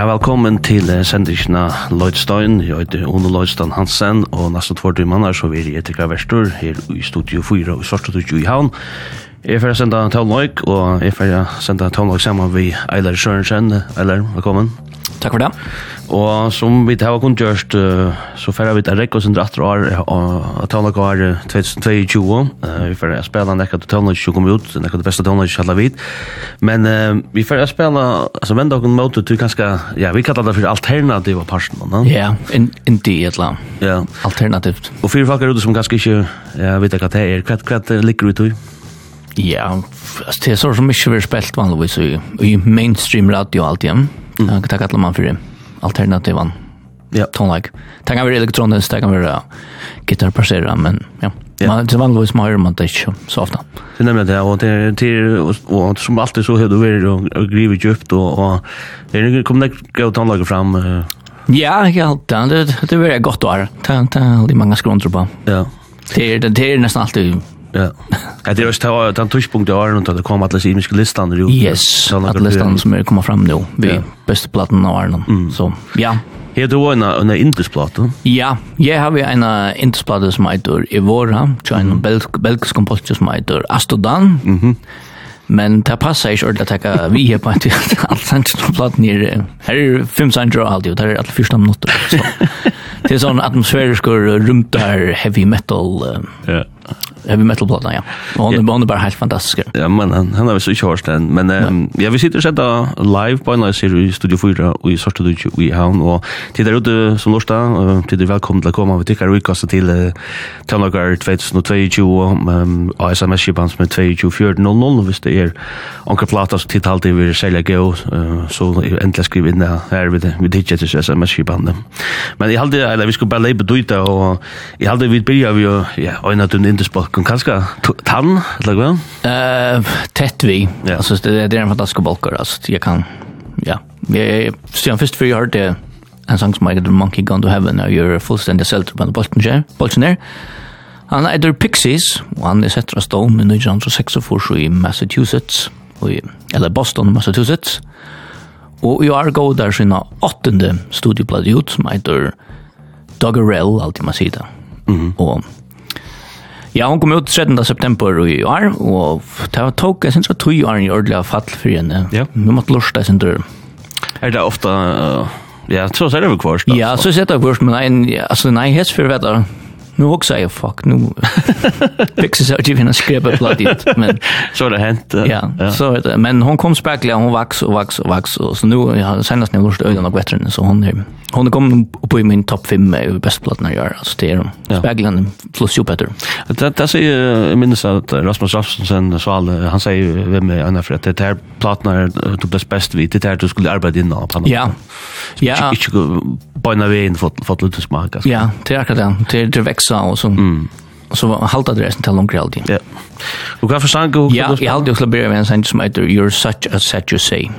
Ja, velkommen til uh, sendisjene Lloydstein. Jeg heter Ono Lloydstein Hansen, og nesten tvart i mann så vil jeg etter Vestor her i Studio 4 og i Svartstudju i Havn. Jeg får sende en tavnløyk, og jeg får sende en tavnløyk sammen med Eilar Sørensen. Eilar, velkommen. Takk for det. Og som vi har kun gjørst, uh, så færre vi til Rekos under 18 år, og tøvnlag var 2022. Uh, vi færre spela nekka til tøvnlag som kom ut, nekka til beste tøvnlag som vid. Men uh, vi færre spela, altså venda okkur måte til ganske, ja, vi kallar det for alternativa parsen. Ja, in, indi et la. Ja. Alternativt. Og fyrir folk er ute som ganske ikke, ja, vet hva det er, hva det ligger ut i? Ja, det er så som ikke vi har spilt vanligvis i, i mainstream radio alltid, ja. Mm. Det kallar man for alternativan ja. tonlag. Det kan være elektronisk, det kan være gitarpassera, men ja. Ja. Man det vanligtvis man hör man det inte så ofta. Det nämligen det och det till och som alltid så hör du väl och griva djupt och och det kommer det gå tonlager fram. Ja, helt det det blir gott då. Det det är många skrunder på. Ja. Det det är nästan alltid Ja. Ja, det er også det den tidspunkten i runt att det kom alle simiske listene. Jo. Yes, alla listan som er kommet fram nu. Vi ja. beste platten av Arnon. Mm. Så, ja. Her Här då en en indusplate? Ja, jeg har vi en indisplatta som heter Evora, til en belg, belgisk kompositör som heter Astodan. Mhm. Mm Men det passer ikke ordentlig at jeg vi er på en tid alt sent på platt her. Her er fem sent og alt, det er alt første minutter. Så. Det er sånn atmosfærisk og rumtar heavy metal. Ja. Uh, yeah heavy metal plattan ja. Och han yeah. är bara helt fantastisk. Ja men han han har väl så kört den men um, ja vi sitter och sätta live på en serie i Studio 4 och i Sorta du i Havn och till där ute som norsta till dig välkommen att komma vi tycker vi kastar till uh, Tanagar 2022 um, och SMS chipans med 221400 visst det är onkel platta så till alltid vi sälja gå uh, så äntligen skriv in där här vid vid digits SMS chipan. Men jag hade eller vi skulle bara lägga beduta och jag hade vi börja vi ja en att den yndesbalken, kanskje tann, eller hva? Uh, tett vi. Ja. Altså, det, det er en fantastisk bolkar. altså, jeg kan, ja. Jeg, siden først før jeg det en sang som heter Monkey Gone to Heaven, og gjør fullstendig selv på balken, balken her. Han heter Pixies, og han er setter av Stone i 1946 i Massachusetts, og i, eller Boston, Massachusetts. Og i år går der sin åttende studieplatt ut, som heter Doggerell, alltid man sier det. Mm -hmm. Og Ja, hon kom ut 13. september i år, og det var tog, jeg synes det var tog år i ordelig fall for henne. Ja. Vi måtte lorsta i sin dør. Er det ofte, uh, ja, så ser det vel kvarst? Ja, så ser det kvarst, men nei, altså, nei, hest for vet Nu också är fuck nu. Fixar så att ju hinna skrepa blodigt men så det hänt. Ja, ja. så det men hon kom späckliga, hon vax och vax och vax och så nu ja senast nu lust ögonen bättre än så hon är hon kom upp i min topp 5 med bäst plattan jag gör alltså det är. Ja. Plus ju bättre. Det det säger minns att Rasmus Rafsensen så han säger vem är Anna för att det här plattan du bäst bäst vid det här du skulle arbeta in på Ja. Ja. Inte på en väg fått fått lite smaka. Ja, det är akkurat det. Det växa och så mm. så halta det resten till långt reality. Ja. Och kan sang hur Ja, jag hade också börjat med en sån som heter You're such a set you say.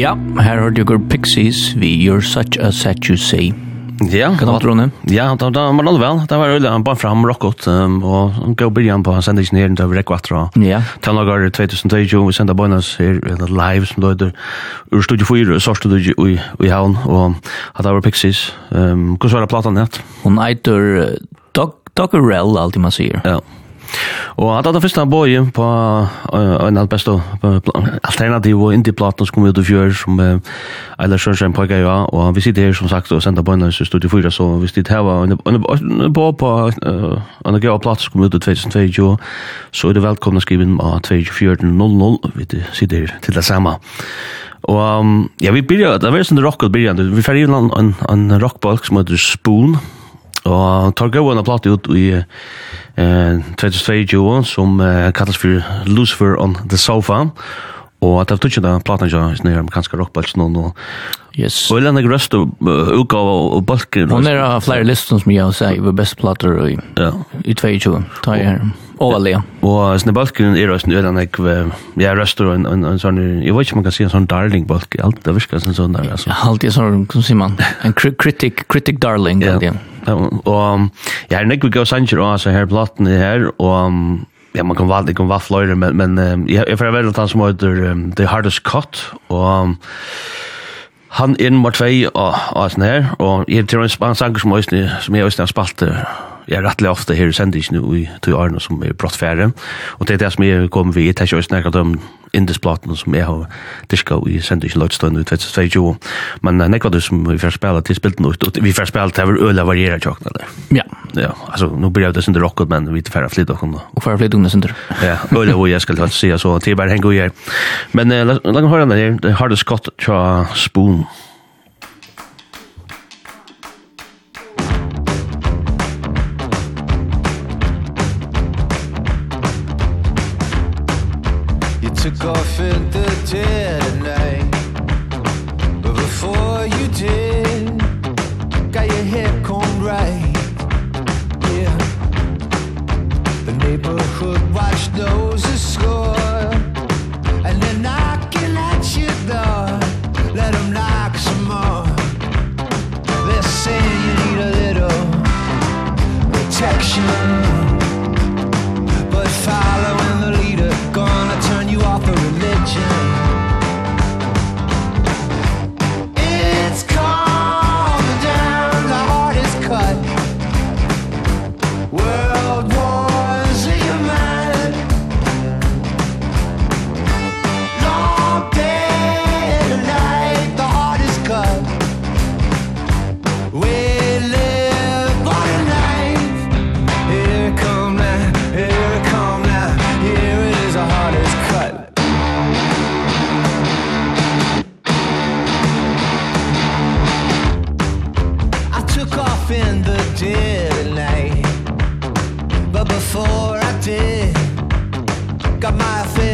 Ja, her har du går Pixies vi You're Such a Set You Say. Ja, kan du tro det? Ja, da var det vel. Det var øyla, han bare fram rockot, um, og han gav byrjan på, han sendte ikke ned, det var rekk vatra. Ja. Tannlagar 2022, vi sender bøynas her, live som det heter, ur studio 4, så studio i, i havn, og at det var Pixies. Um, hvordan var det platan het? Hun eitur Doggerell, alltid man sier. Ja. Og at det første bøye på en av beste alternativ og indie-platen som kom ut i fjør, som Eila Sjørsheim på ja, og vi sitter her som sagt og sender bøyene i studiet 4, så hvis det her var en på på en gøy platen som kom ut i 2022, så er det velkomne skriven av 2400, vi sitter her til det samme. Og ja, vi byrjar, det var en sånn rock-byrjan, vi fyrir en, en, en rockbalk som heter Spoon, Og tar gau en platt ut i eh, 2022 som eh, kallas for Lucifer on the Sofa. Og at jeg tog den platen ikke sånn her amerikanske rockbalsen og Yes. Og Elena Grøst og utgave og balken. Hon er av flere listan som jeg har sett var best plater i, ja. i 22. Ta jeg her. Og alle, ja. Og sånne balken er også Elena Grøst. Jeg røster og en, en, en sånn, jeg vet ikke om man kan si en sånn darling balk. Alt det virker som sånn der. Altså. Ja, alltid sånn, som sier man. En critic, critic darling. Ja. Yeah. Og jeg er nekk vi gav sanger og altså her platten i her, og ja, man kan valde, jeg kan valde fløyre, men, men jeg, jeg får veldig at han som heter um, The Hardest Cut, og um, han er nummer 2 og, og sånn her, og jeg tror en spansk sanger som, som jeg også har spalt jeg rettelig ofte her i sendingen noe i to årene som er brått færre. Og det er det som jeg kom ved, jeg tar ikke snakket om indesplaten som jeg har diska i sendingen ikke lødstående i 2022. Men uh, nekva du som vi får spela til spilt noe, og vi får spela til å øle varierer tjokkene der. Ja. Ja, altså, nå blir jeg det synder rocket, men vi får flytta okkene. Og får flytta okkene synder. ja, øle hvor jeg skal til å si, så det er bare hengt og gjør. Men uh, la meg høre den her, Hardest Scott tja Spoon. Spoon. took off in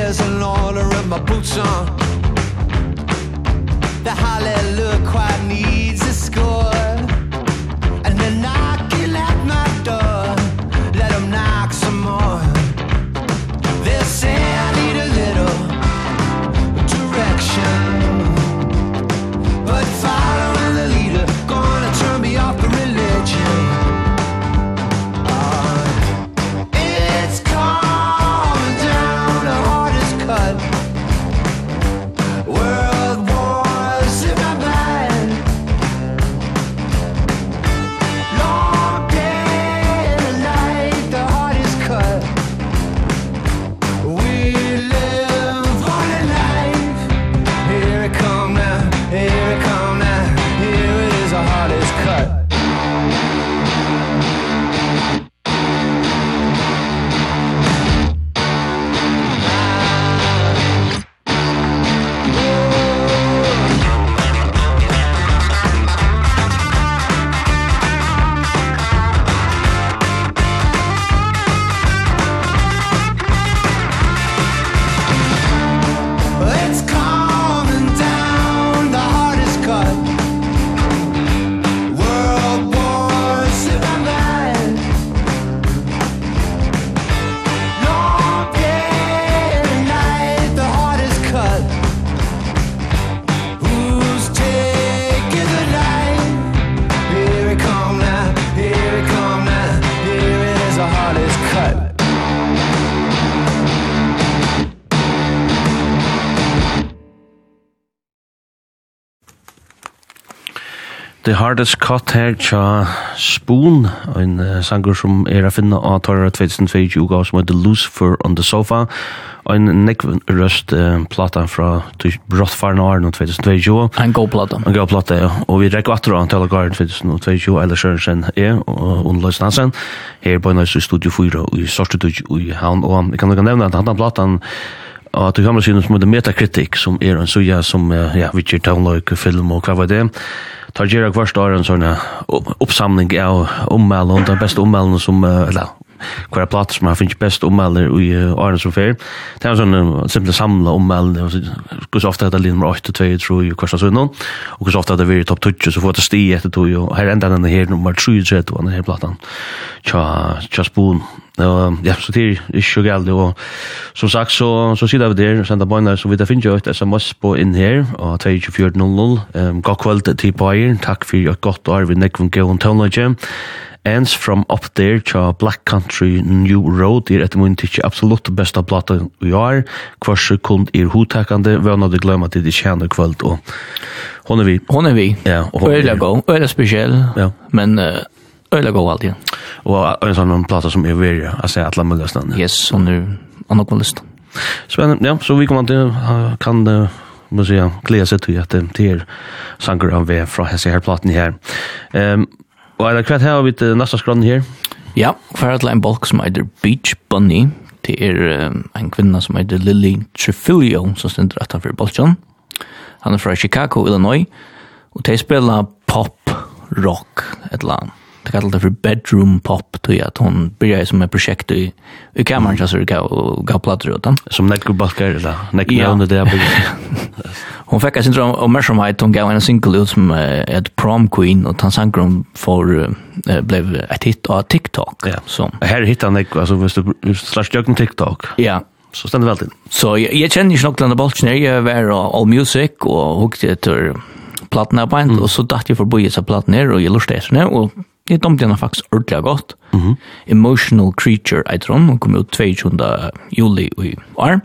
tears and all around my boots on. Hardest Cut her tja Spoon, en uh, sanger som er a finna av Torra 2022 uka som heter Lucifer on the Sofa, og en nekv røst uh, plata fra Brottfaren Arne 2022. En god plata. En god plata, ja. Og vi rekker atter an Tala Garden 2022, Eilers Sørensen er, og Unnløys Nansen, her på Nøys i Studio 4 i Sorstudud i Havn, og jeg kan nok nevne at han platan Og du kommer til å si noe som heter Metacritic, som er en suja som, ja, vi kjer townløyke, film og hva var det tar gjerra kvart år en sånn oppsamling av ommelen, den beste ommelen som, eller hver er plater som har finnst best ommelder i årene som fer. Det er sånn simpel samla ommelder, hvor så ofte er det nummer 8, 2, 3, og hver sånn, og hvor så ofte er det vært topp 20, så får det sti etter 2, og her enda denne her nummer 3, og denne her platan, tja, tja spon. Ja, så det er ikke så galt, og som sagt, så, så sitter vi der, sender bøyner, så vi da finner jo et sms på inn her, og 2400, um, god kveld til Bayer, takk for et godt år, vi nekker vi gøy om Ends From Up There tja Black Country New Road er etter mun tikki absolutt besta plata vi har hver sekund er hotakande har nådde glömma til det tjene kvöld og hon er vi hon er vi ja, og øyla go øyla spesiell ja. men uh, øyla go alltid og en sånn plata som er veri altså atla mulla stand yes hon er anna list Spennende, ja, så vi kommer til kan uh, må säga glädje sig till att det är sanger av vi från här her här. Ehm um, Og er det kvart her har vi til neste skrann her? Ja, kvart er en bolk som heter Beach Bunny. Det er um, en kvinna som heter Lily Trefilio, som stender etter for bolkjen. Han er fra Chicago, Illinois. Og de spiller pop, rock, et eller annet det kallar det för bedroom pop då att hon började som ett projekt i i kameran så det gå går plattor utan den som näck baskar eller näck ja. under där hon fick sin dröm om mer som hon gav en single ut som ett prom queen och han sank hon för blev ett hit av TikTok ja. så här hittar näck alltså visst slash jag TikTok ja så stannar väl det så jag, känner ju nog den bollen ju var all music och hukte etter platna på en, mm. og så datt jeg forbi disse platene, og jeg lurte etter det, og Jeg dømte henne faktisk ordentlig godt. Mm -hmm. Emotional Creature eit tror hun kom ut 22. juli i år.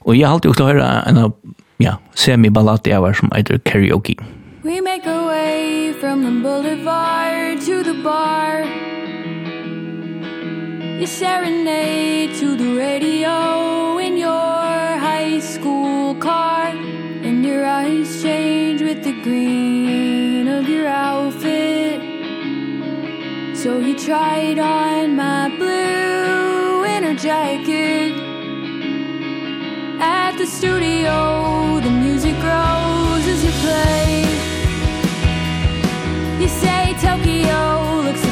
Og jeg har alltid til å høre en ja, semi-ballade jeg var som heter karaoke. We make our way from the boulevard to the bar You serenade to the radio in your high school car And your eyes change with the green So he tried on my blue winter jacket. At the studio the music grows as you play You say Tokyo looks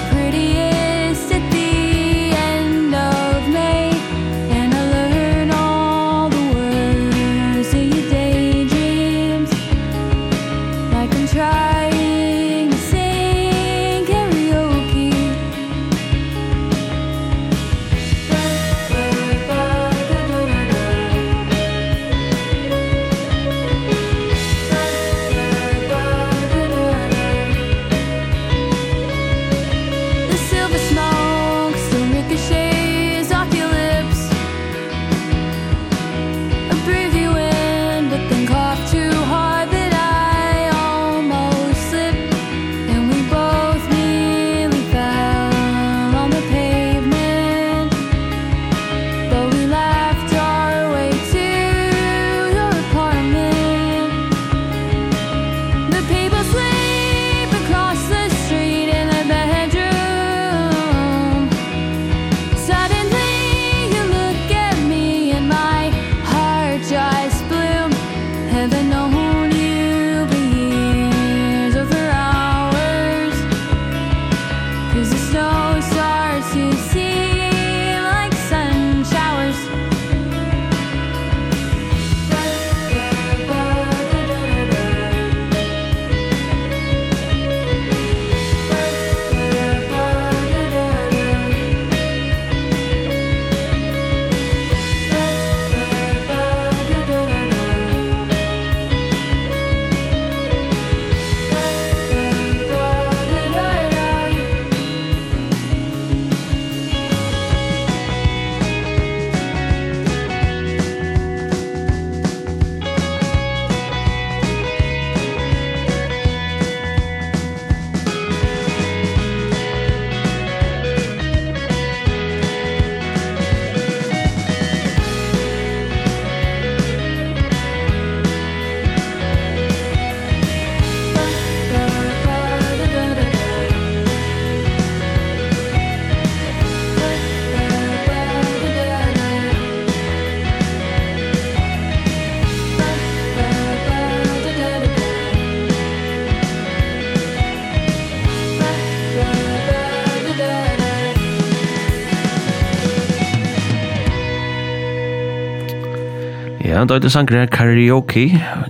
Ja, det er en sanger her, Karaoke,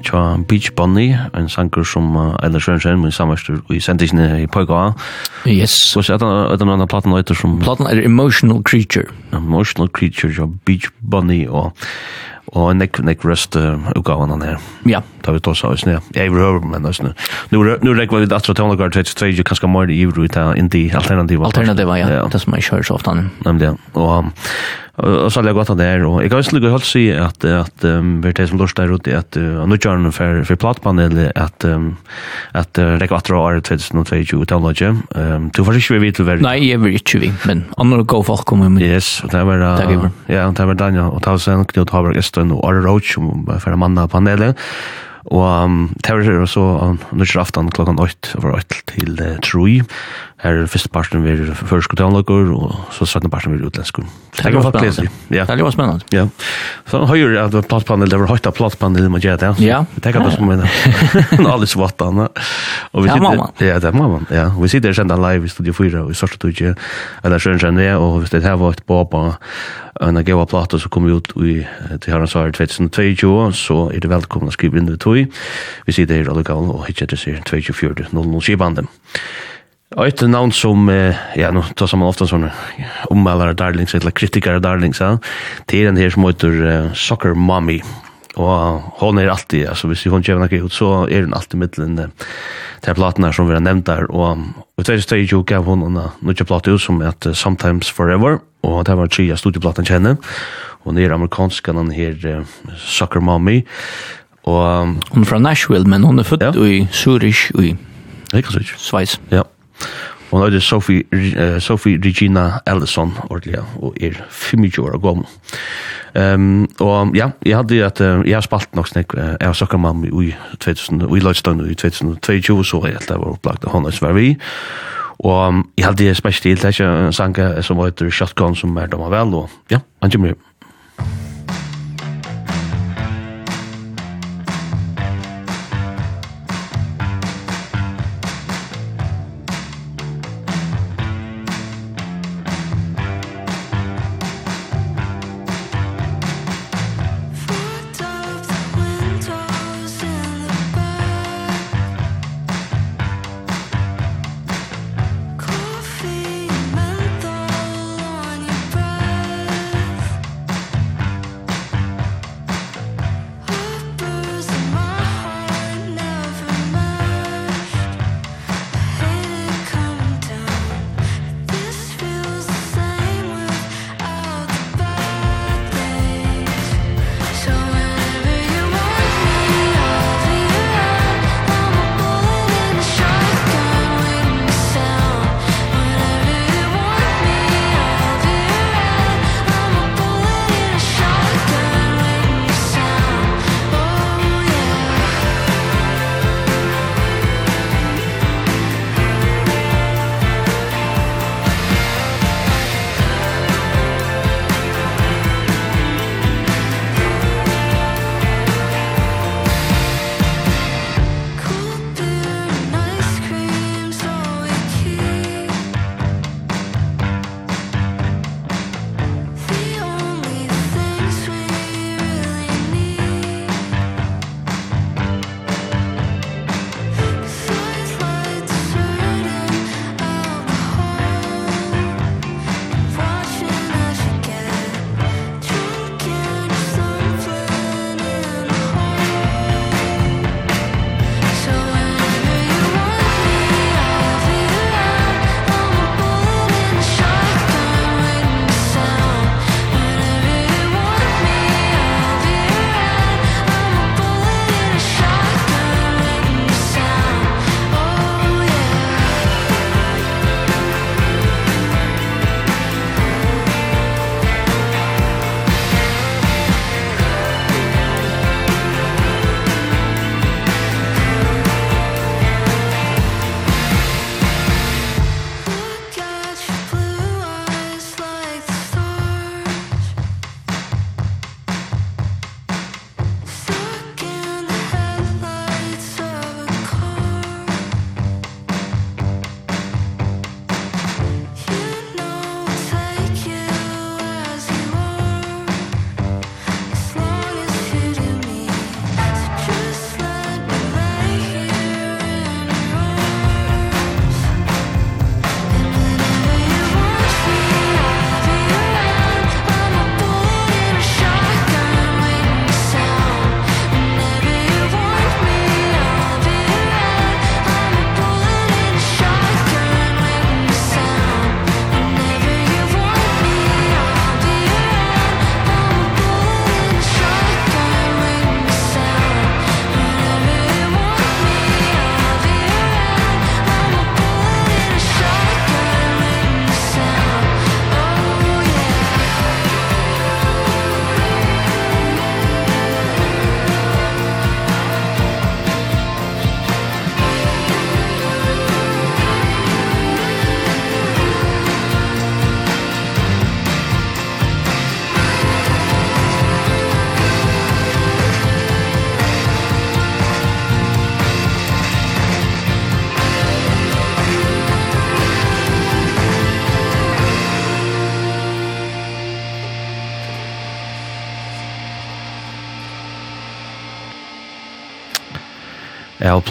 tja Beach Bunny, en sanger som uh, Eilert Sjørensen, min samverster i sendisene i Pøyga. Yes. Og så er det noen av platen etter som... Platen er Emotional Creature. Emotional Creature, tja Beach Bunny, og og en nek, nekk rest utgaven han her. Ja. Da vi tar oss ned. Jeg vil høre, men oss Nu, nu rekker vi litt atra tånlagar 33, jo kanskje mer i ivru ut av indi alternativa. Alternativa, ja. Det som jeg kjører så ofte. Nemlig, ja. Og Um, og så lägger det där og jeg kan også skulle helt at, at um, vi er det som lort der ute at uh, nå kör den for, for platpanelet, at, um, at uh, går att året 2022 utan logge du får ikke vi ju veta väl Nei, jeg vil ikke vi men andre go folk kommer med yes og det var uh, ja det var Daniel och tusen Knut Haberg Östen og Arre Roach som var for manna panelet. Og um, det var så um, nødvendig aften klokken 8 over 8 til uh, 3. Her er første parten vi er først og og så sattne parten vi er utlensker. Det er jo spennende. Ja. Det er jo spennende. Ja. Så han høyre at det var plattpanel, det var høyt av plattpanel, man gjør det. Ja. Det tenker ikke som mener. Han alle svattene. Ja, mamma. Ja, det er mamma. Ja. Vi sitter kjent live i Studio 4, og vi startet ikke, eller sjøren kjenne, og hvis det her var et båp av en gava plata som kom ut i til herrens år 2022, så er det velkommen å skrive inn det tog. Vi sitter her allukal og hittet det sier 2024 00 skibande. Og et navn som eh, ja nu tar man ofta såna ommalare darlings eller kritiker darlings ja, det är den her som heter uh, Soccer Mommy. Och hon är alltid alltså hvis hon kommer något ut så är hun alltid mitten uh, där plattorna som vi har nämnt där och och det är så ju gav hon en några som heter Sometimes Forever. Och det var trea studieplaten känner Hun är amerikansk den här uh, Soccer Mommy. Och um, hon er från Nashville men hon är född ja. i Zurich i Schweiz. Ja. Hon heter Sophie, uh, Sophie Regina Ellison, ordentlig, og er 25 år gammel. Um, og ja, jeg hadde at, uh, jeg har spalt nok snakk, uh, jeg har søkket mamma i, 2000, i Lødstøvn i 2022, så jeg helt var opplagt av hennes var vi. Og um, jeg hadde spesielt til, det er ikke en sang som heter Shotgun, som er dem vel, og ja, han kommer hjem.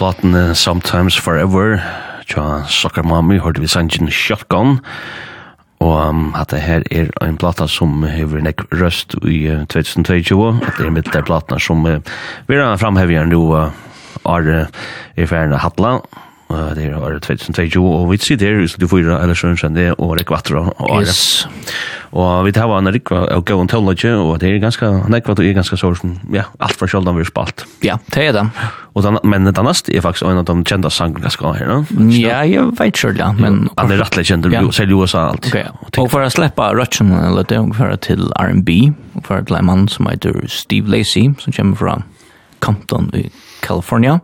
platene Sometimes Forever, tja Soccer Mommy, hørte vi sangen Shotgun, og um, at det her er en plata som hever nek røst i uh, 2022, at det er mitt der platene som uh, vi er framhever nå uh, er uh, i ferien av Hatla, uh, det er 2022, og vi sitter her i studio 4, eller sånn, det er året kvattro og året. Yes. Og vi tar en rikva og gå en tøllage, og det er ganske, nekva det er ganske sår som, ja, alt for sjøldan vi har spalt. Ja, det er det. Og den, men den neste er faktisk en av de kjenda sangene jeg skal ha her, no? Ja, jeg vet sjøl, ja, men... Han er rettelig kjent, ja. selv i USA alt. Okay, ja. Og for å slippe røtjen, eller det, og for til R&B, og for til en mann som heter Steve Lacey, som kommer fra Compton i California.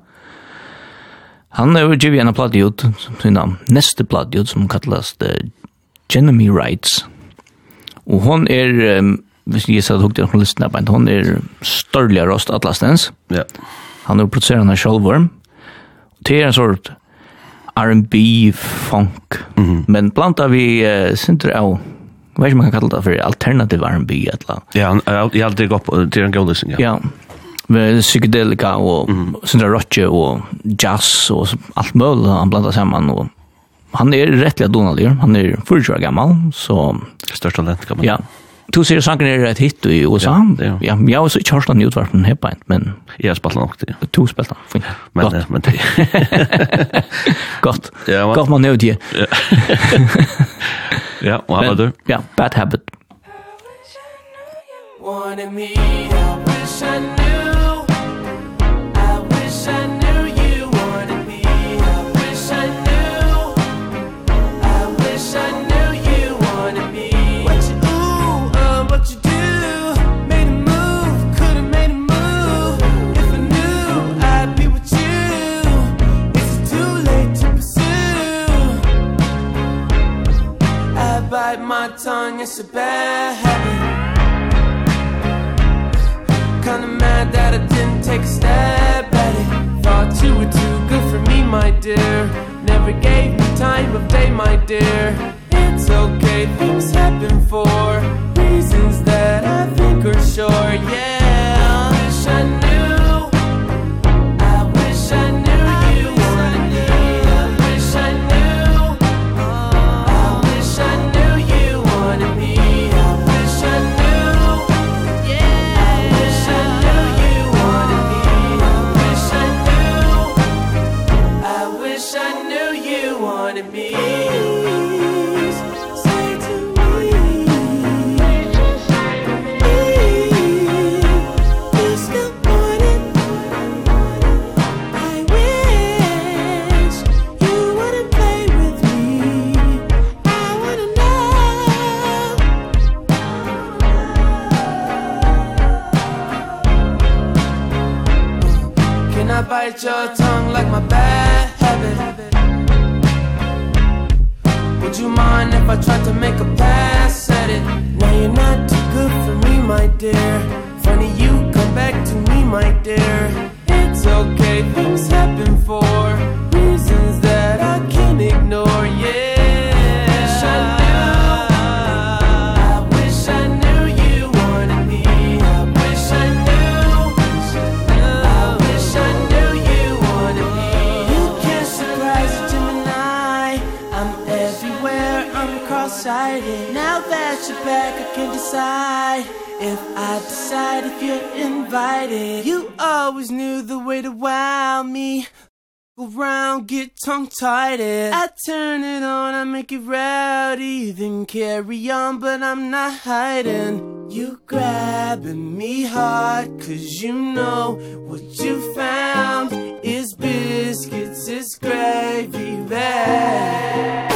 Han er jo givet en platt ut, sin neste platt ut, som kallas The Genemy Rights, Og hon er, um, hvis jeg sa det hukte hun lystene på, hon er størlige rost atlastens. Ja. Han er produserer henne sjølver. Det er en sort R&B, funk, mm -hmm. men blanda vi uh, synder av Jag vet inte om man kan kalla det för alternativ R&B eller Ja, jag har aldrig gått till en god lyssning. Ja. ja. Med psykedelika och mm. sådana rock och jazz och allt möjligt han blandar samman och han är rättliga donalig. Han är 40 år gammal, så... Størst talent kan man Ja. Du ser sangen er et hit i USA. Ja, ja. ja jeg har også ikke hørt den utvarpen här på men... Jeg har spelat nok det. Du spelat den, fint. Men, Gott. men det... Gott. Ja, man... Gott man nöd ju. ja, og vad har du? Ja, Bad Habit. Wanna me, I wish I knew it's a bad habit. Kinda mad that I didn't take a step at it Thought you were too good for me, my dear. Never gave me time of day, my dear. It's okay, things happen for Reasons that I think are sure. Yeah, I wish I knew mind if I tried to make a pass at it. Now you're not too good for me, my dear. Funny you come back to me, my dear. It's okay, things happen for Now that you're back I can decide If I decide if you're invited. You always knew the way to wow me. Around get tongue tied I turn it on I make it rowdy then carry on but I'm not hiding. You grabbing me hard cause you know what you found is biscuits is gravy bag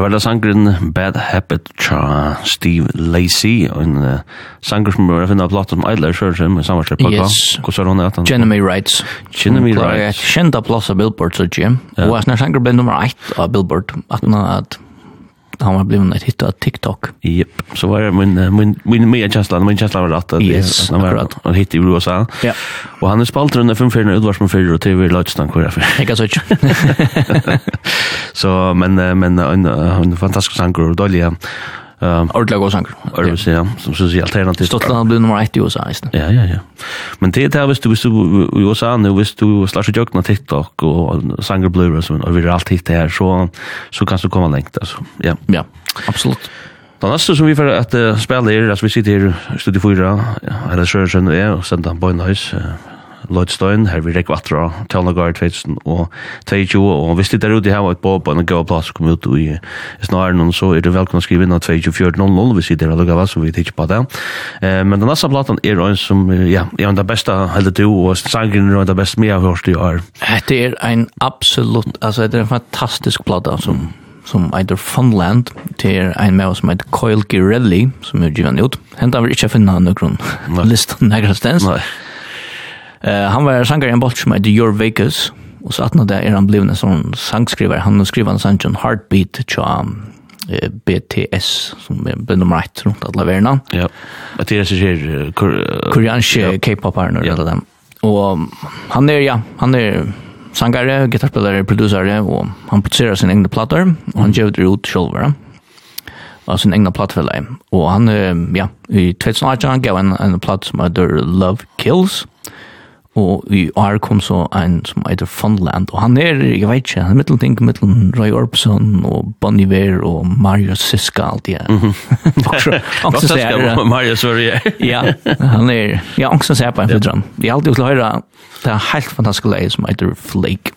Her var det sangren Bad Habit tra Steve Lacey, en uh, sanger som var finna platt som Eidler Sjørsheim, med samvarslipp på. Yes. Hvordan var hun etter? Jenemy Wrights. Jenemy Wrights. Kjenta plass av Billboard, så Jim. Og jeg snart sanger ble nummer 1 av Billboard, at han at han var blivit ett hit av TikTok. Jep. Så var det min min min min känsla, min känsla var att yes, han var rätt. Han hit i USA. Ja. Och han är spalt runt fem fyra utvars från fyra och TV Lodgestan kvar därför. Jag kan så. Så men men en en fantastisk sanker och dåliga Ehm ordla går sanker. Eller så ja, som synes jeg alternativt. Stottland blir nummer 1 i USA istället. Ja ja ja. Men det er det, hvis du hvis du i USA nu visst du seg jag av TikTok og sanger blur og så och vi hit det her, så så kan du komme lengt, altså. Ja. Ja. Absolut. Det neste som vi får at uh, spille er, altså vi sitter her i studio 4 eller så sen är och sen på en nice Lloydstein, her vi rekker atra, Tjallnagar 2022, og hvis det er ute her var et båp, en gav plass kom ut i snaren, så er det velkommen å skrive inn av 2400, hvis det er lukka så vi tidsjer på det. Men den neste platan er en som, ja, er den beste hele du, og sangren er den beste mye jeg har hørt i år. Det er en absolutt, altså det er en fantastisk plata som som heter Funland, det er en med som heter Coil Girelli, som er givet ut. Hentan vil ikke finne noen listan av stens. Nei. Eh han var sangare i en bolt som heter Your Vegas och så att när där är han blev en sån sangskrivare han skriver en sån heartbeat charm BTS som är bland nummer rätt runt alla världen. Ja. Att det är så här koreanska K-pop artister eller dem. Och han är ja, han är sangare, gitarrspelare, producere, og han produserer sine egne plater, og han gjør det ut selv, ja. av sin egna plattfelle. Och han, ja, i 2018 han gav en, en platt som heter Love Kills, og i år kom så en som heter Funland, og han er, jeg vet ikke, han er mittelting, mittelen Roy Orbison, og Bon Iver og Mario Siska, alt det. Angstens er. Mario Sverige. ja, han er, ja, angstens er på en fyrtran. Jeg har alltid til høre, det er helt fantastisk leie som heter Flake.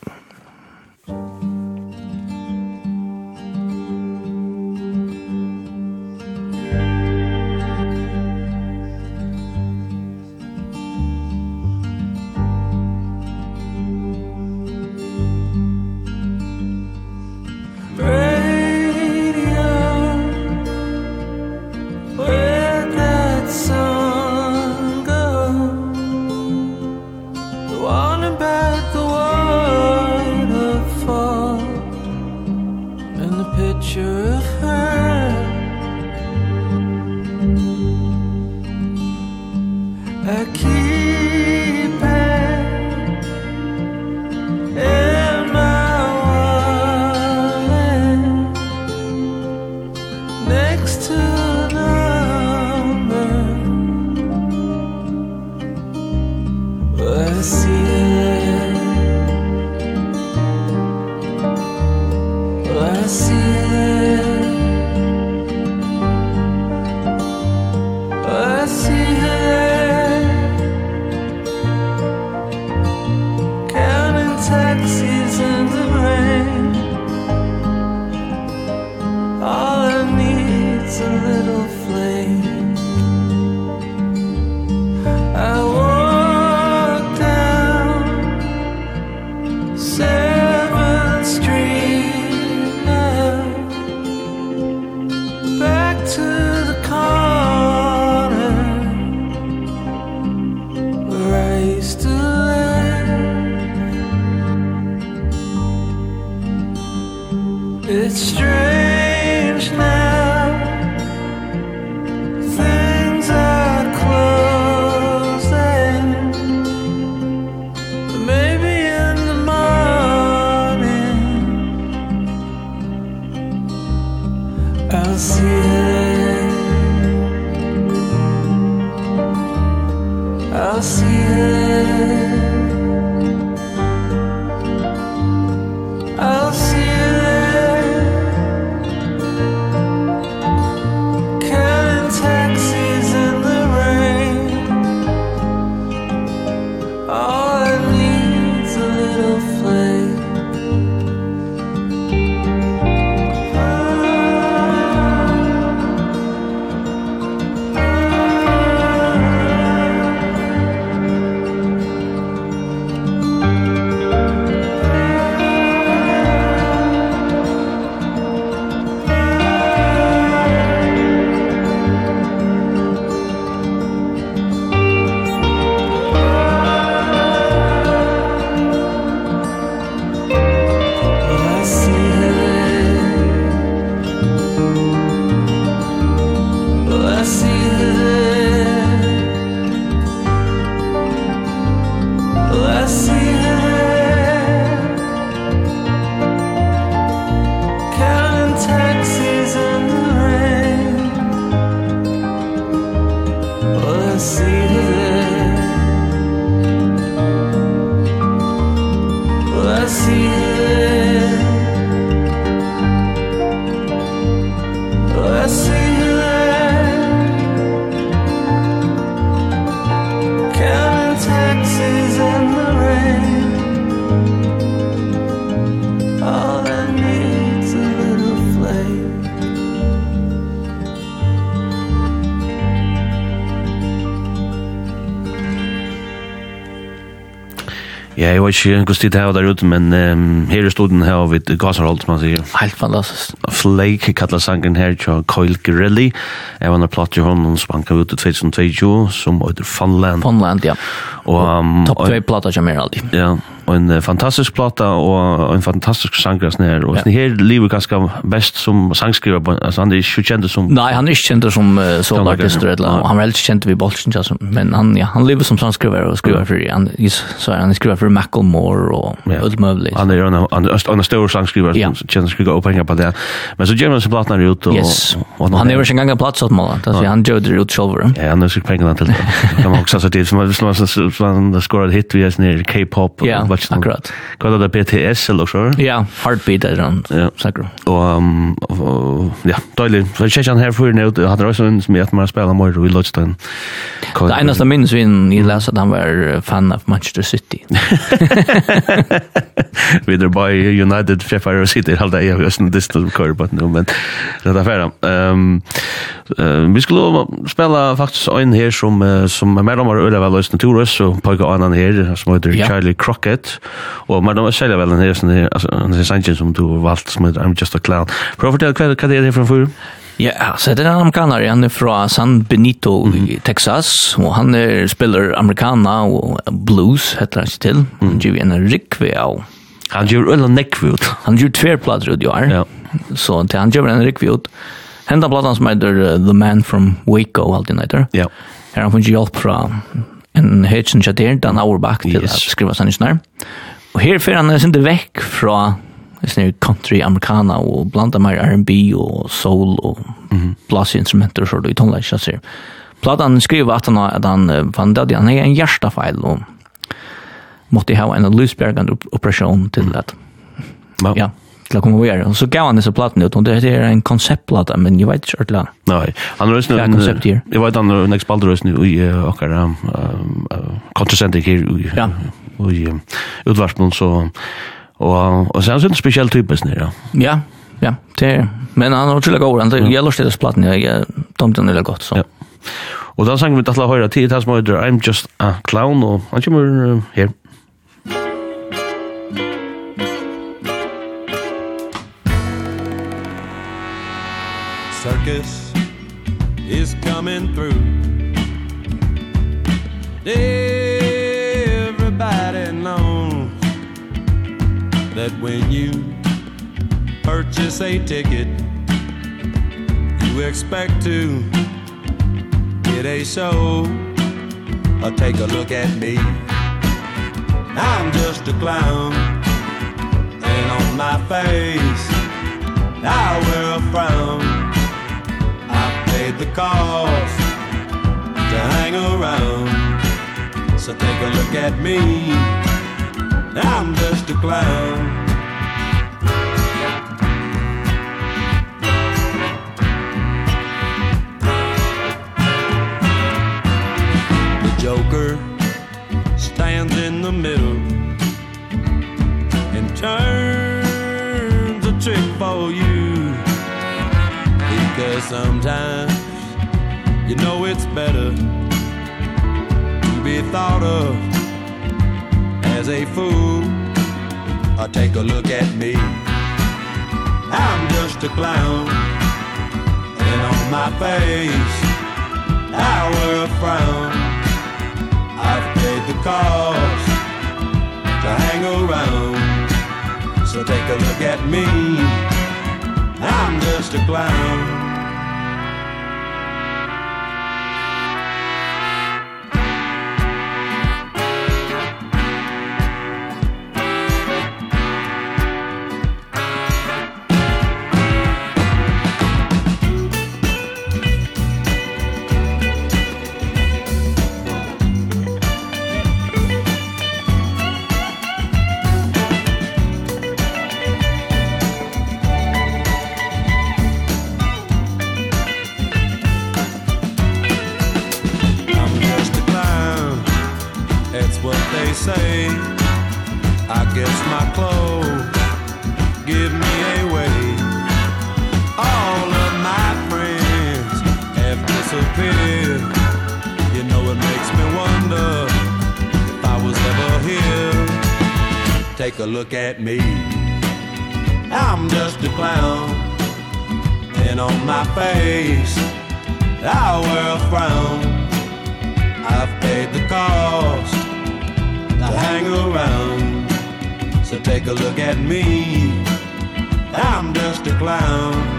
Jeg vet ikke hvordan tid det er der ute, men um, her i studien her har vi et Gasarhold, som man sier. Helt fantastisk. Flake kallar sangen her til Coil Girelli. Jeg var en platt i hånden som han ut i 2022, som heter Funland. Funland, ja. Og, um, Topp 2 platt av Jamir alltid. Ja, en fantastisk plata og en fantastisk sangras nær og ja. her lever ganske best som sangskriver altså han er ikke kjent som Nei, han er ikke kjent som uh, sånn eller han er helt kjent ved Bolchen altså, men han ja, han lever som sangskriver og skriver for han så han skriver for Macklemore og ja. alt mulig. Han er en en en stor sangskriver som kjenner skriver opp på det. Men så gjør han så her ut og yes han är ju en gång en plats åt mål. Alltså han gjorde det ut själv. Ja, han har sig pengarna till. De har också så det som var så man skorade hit vi är ner K-pop och vad som. Akkurat. Kallar det BTS eller så. Ja, heartbeat där han. Ja, säkert. Och ja, dålig. Så jag känner här för nu hade också en som jag att man spelar mer i Lodgestone. Det enda minns vi i läsa att han var fan av Manchester City Vi er bare United Fjeffar og sitter halda i høsten distan kører på nu, men det er ferdig. Um, uh, vi skulle spela faktisk en her som, uh, som er mellom øle vel løsne Torres, og pågå annen her, som heter yeah. Charlie Crockett, og mellom å selge vel den her, sånn her, altså, som er Sanchez som du har valgt, som heter I'm Just a Clown. Prøv å fortelle hva det er her en fyrir? Ja, så det er en amerikaner, han er fra San Benito mm. i Texas, og han er, spiller amerikana og blues, heter han ikke til. Han gjør en rikve av... Han gjør öll en nekve ut. Han gör tvärplattor ut, ja. ja. Så han gjør en rikve ut. Henda platan som heter uh, The Man from Waco, allt i. Ja. Her har han funnet hjelp fra en höjtsen chatter, Dan Auerbach, til yes. att skriva sanningar. Og her för han er inte vekk fra sånne country americana og blanda mer R&B og soul og mm -hmm. blasinstrumenter og sånt i tonleisja ser. Platan skriver at han, at han vann død, han er en hjertafeil og måtte ha en løsbergende operation til at wow. ja, til å komme over. Og så gav han disse platene ut, og det er en konseptplata, men jeg vet ikke ordentlig. Nei, han røys nu, jeg vet han er en ekspalter røys nu i akkara kontrasentik her i utvarsmål, så Og, og så er han en spesiell type snir, ja. Ja, ja, det er Men han er utrolig god, han tar Yellowstedes platen, jeg tomt den veldig godt, så. Ja. Og da sangen vi tatt å høre tid, det er som heter I'm Just a Clown, og han kommer uh, her. Circus is coming through that when you purchase a ticket you expect to get a show. Or take a look at me. I'm just a clown. And on my face I wear a frown. I paid the cost to hang around. So take a look at me. I'm just a clown. The Joker stands in the middle And turns a trick for you. Because sometimes you know it's better To be thought of as a fool. Or take a look at me. I'm just a clown. And on my face I wear a frown. I've paid the cost to hang around. So take a look at me. I'm just a clown. guess my clothes. Give me away all of my friends have disappeared. You know it makes me wonder if I was ever here. Take a look at me. I'm just a clown. And on my face I wear a frown. I've paid the cost to hang around. So take a look at me. I'm just a clown.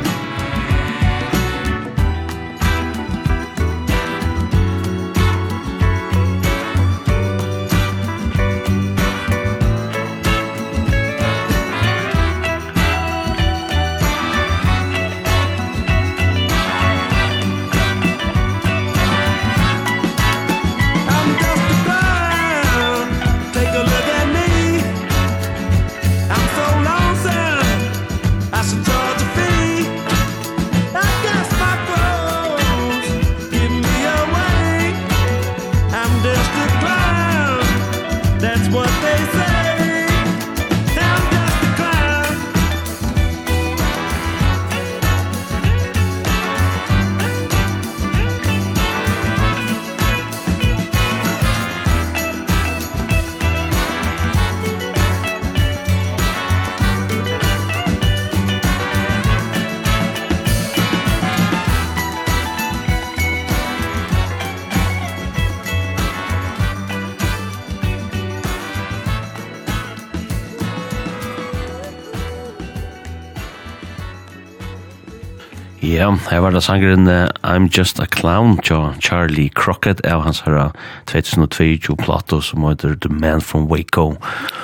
her var det sangeren I'm Just a Clown til Charlie Crockett av hans herra 2022 plato som heter The Man from Waco.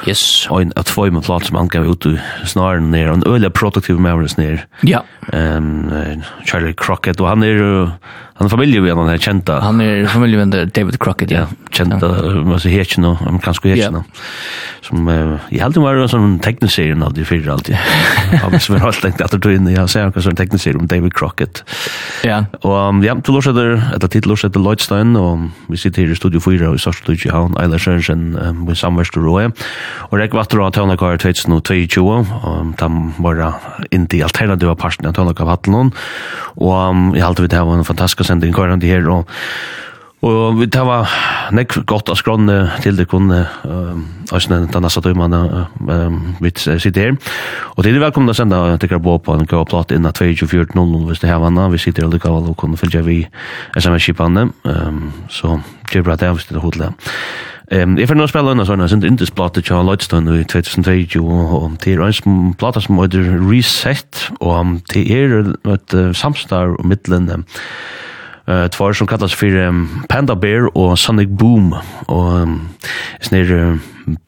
Yes. Og en av tvoi med plato som angav ut i snaren nere, en øyla produktiv mavrens nere. Ja um, Charlie Crockett, og han er han er familie med han er kjenta. Han er familie med David Crockett, ja. ja kjenta, ja. altså hekjen og amerikansk hekjen. Ja. Som, uh, jeg heldig var en sånn tekniserien av de fire alltid. Han som er alt tenkt etter tøyne, jeg ser en sånn tekniserien om David Crockett. Ja. Og um, ja, til lorsetter, etter tid lorsetter Lloydstein, og vi sitter her i Studio 4 og i Sørst Studio Havn, Eila Sørensen, um, vi samverster Roe, og rekker vatter og tøyne kvar 2022, og de var inn til alternativa parten av tonlok av hattelen, og um, jeg halte vi til å ha en fantastisk sending kvarende her, og Og vi tar var nekk godt av skrånne til det kunne Øystein den neste døymene um, vi sitter her. Og til det velkomne å sende dere på på en gav platt innan 24.00 hvis det her vannet. Vi sitter alle gav og kunne følge vi SMS-kipene. Så gjør bra det hvis det er hodelig. Ehm um, if I know spell on såna sind indes platte Charles Lloydstone i 2022 og det er ein platte som heiter Reset og det er at uh, samstar og mittlen eh tvær som kallast for um, Panda Bear og Sonic Boom og um, snir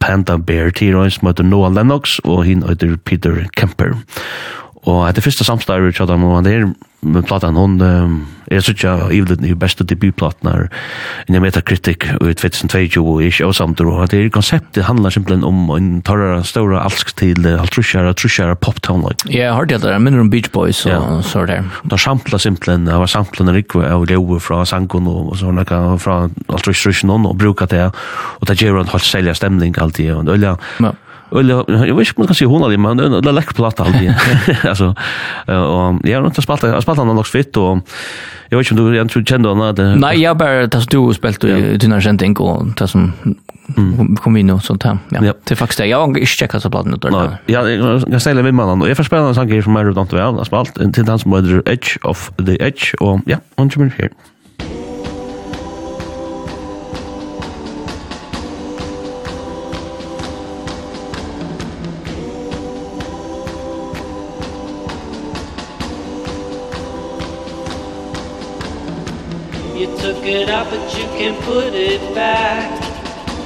Panda Bear. Til ein som heiter Noah Lennox og hin heiter Peter Kemper. Og etter første samstarve tja dem, og det er med platan, hon, um, er sutja ivlet i beste debutplaten her, enn jeg metakritikk i 2022, og ikke avsamter, og det er konseptet handlar simpelthen om en torrere, større alsk til halvtrusjere, trusjere pop-townlag. Ja, jeg har det der, jeg minner om Beach Boys og så er det. Da samtla simpelthen, det var samtla en rikve av leo fra sangon og så nekka fra halvtrusjere og bruka det, og det gjør en halvt selja stemning alltid, og det er Eller jag vet inte om man kan se hon men det är läcker platta alltid. Alltså och jag har inte spalt jag spaltat något fitt och jag vet inte om du jag tror kände hon det. Nej, jag bara tas du spelat i dina skänding och det som kom in och sånt här. Ja. Det faktiskt jag har inte checkat så plattan där. Nej, jag jag ställer med mannen och jag förspelar en sån grej som är runt om väl spalt till dans med Edge of the Edge och ja, hon kommer här. can put it back.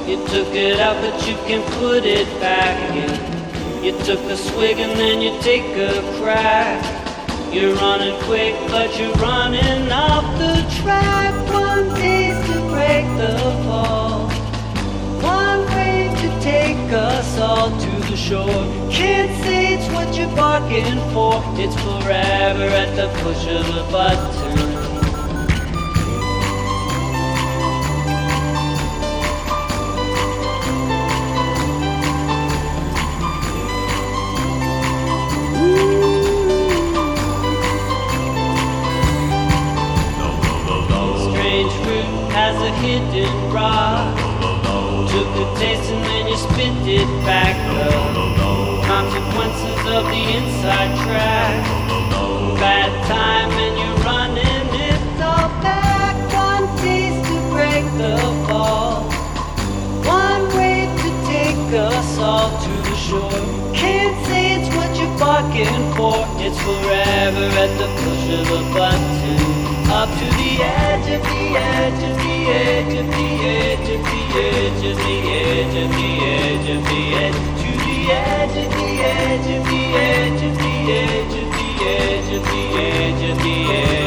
You took it out but you can put it back in. You took a swig and then you take a crack. You're running quick but you're running off the track. One piece to break the fall. One way to take us all to the shore. Can't say it's what you're barking for. It's forever at the push of a button. forever at the push of a button Up to the edge of the edge of the edge of the edge of the edge of the edge of the edge of the edge To the edge of the edge of the edge of the edge of the edge of the edge of the edge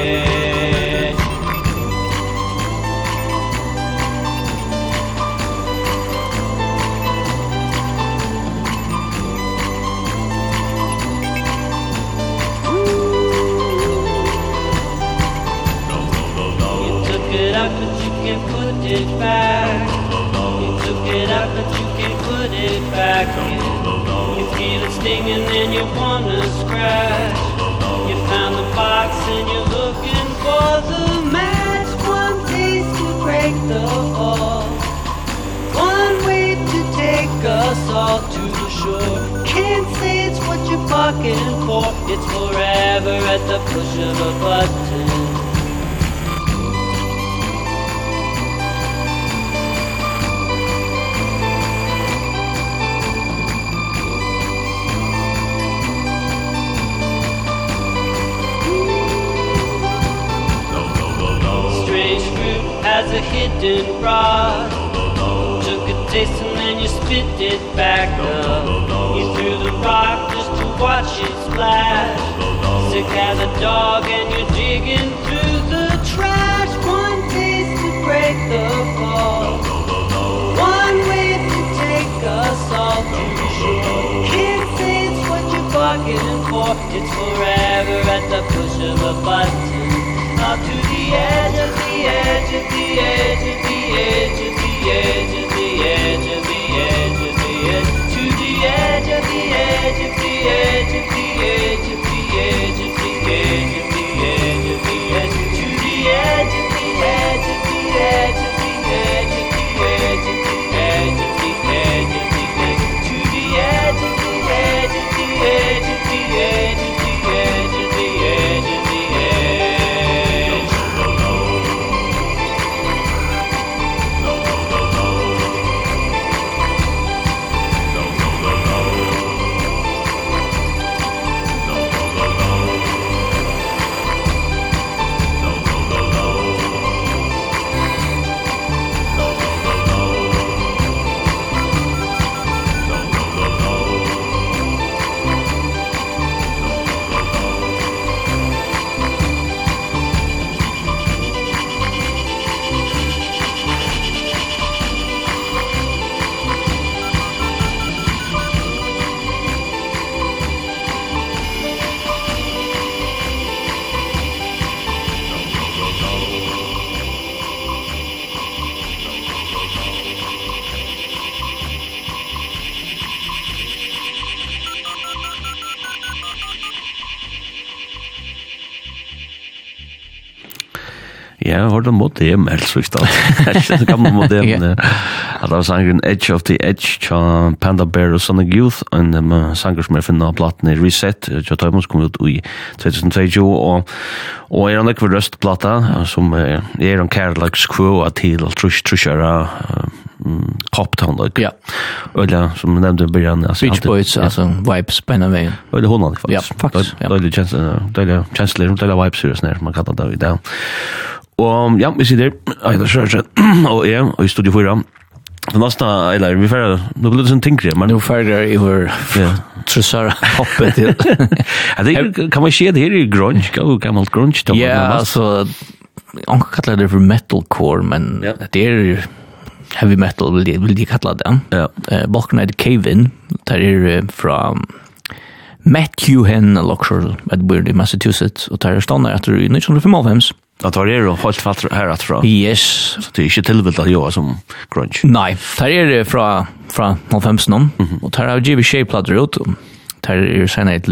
it back. You took it out but you can't put it back in. You feel it stinging and you wanna scratch. You found the box and you're looking for the match. One piece to break the fall. One way to take us all to the shore. Can't say it's what you're fucking for. It's forever at the push of a button. it did Took a taste and then you spit it back up. You threw the rock just to watch it splash. Sick as a dog and you're digging through the trash. One taste to break the fall. One wave to take us all to shore. Can't say it's what you're bargaining for. It's forever at the push of a button edge of the edge of the edge of the edge of the edge of the edge of the edge of the edge to the edge of the edge of the edge of the edge of the edge of the edge of the edge of the edge to the edge of the edge of the edge det modem, helst så ikke Det gamle modem, ja. Alla var sangren Edge of the Edge, tja Panda Bear og Sonic Youth, en um, sanger som jeg finner av platene Reset, tja Tøymons kom ut i 2022, og, og er han ekve røstplata, som er, er han kærlags kvåa til trusk, truskjøra, like. Ja. Eller som vi nevnte i början. Alltså, Beach Boys, ja. alltså vibes på en ena vägen. Eller hon hade faktiskt. Ja, faktiskt. Dåliga känslor, dåliga vibes hur det man kallar det idag. Og ja, vi sitter, jeg heter Sjørsjøt, og jeg, og i studio 4, Det nästa eller vi färra nu blir det sån tänkre men nu färra i vår trusar hoppet till. Jag tänker kan man se det här i grunge go gammalt grunge då. Ja, alltså hon kallar det för metalcore men det är ju heavy metal vill de, vill de kalla det. Ja. Eh Balkan at Cave-in där är från Matthew Hen Lockshore at Burley Massachusetts och där stannar jag tror i 1955. Att det är helt fatt här att från. Yes. Så det är inte tillvilt att jag som grunge. Nej, det är från från 95 någon och där har GB shape plattor ut. Där är sen ett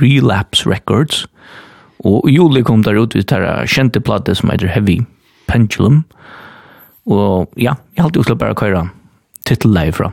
relapse records. Och i juli kom där ut vid där kände plattor som heter Heavy Pendulum. Och ja, jag har alltid släppt bara köra titel live från.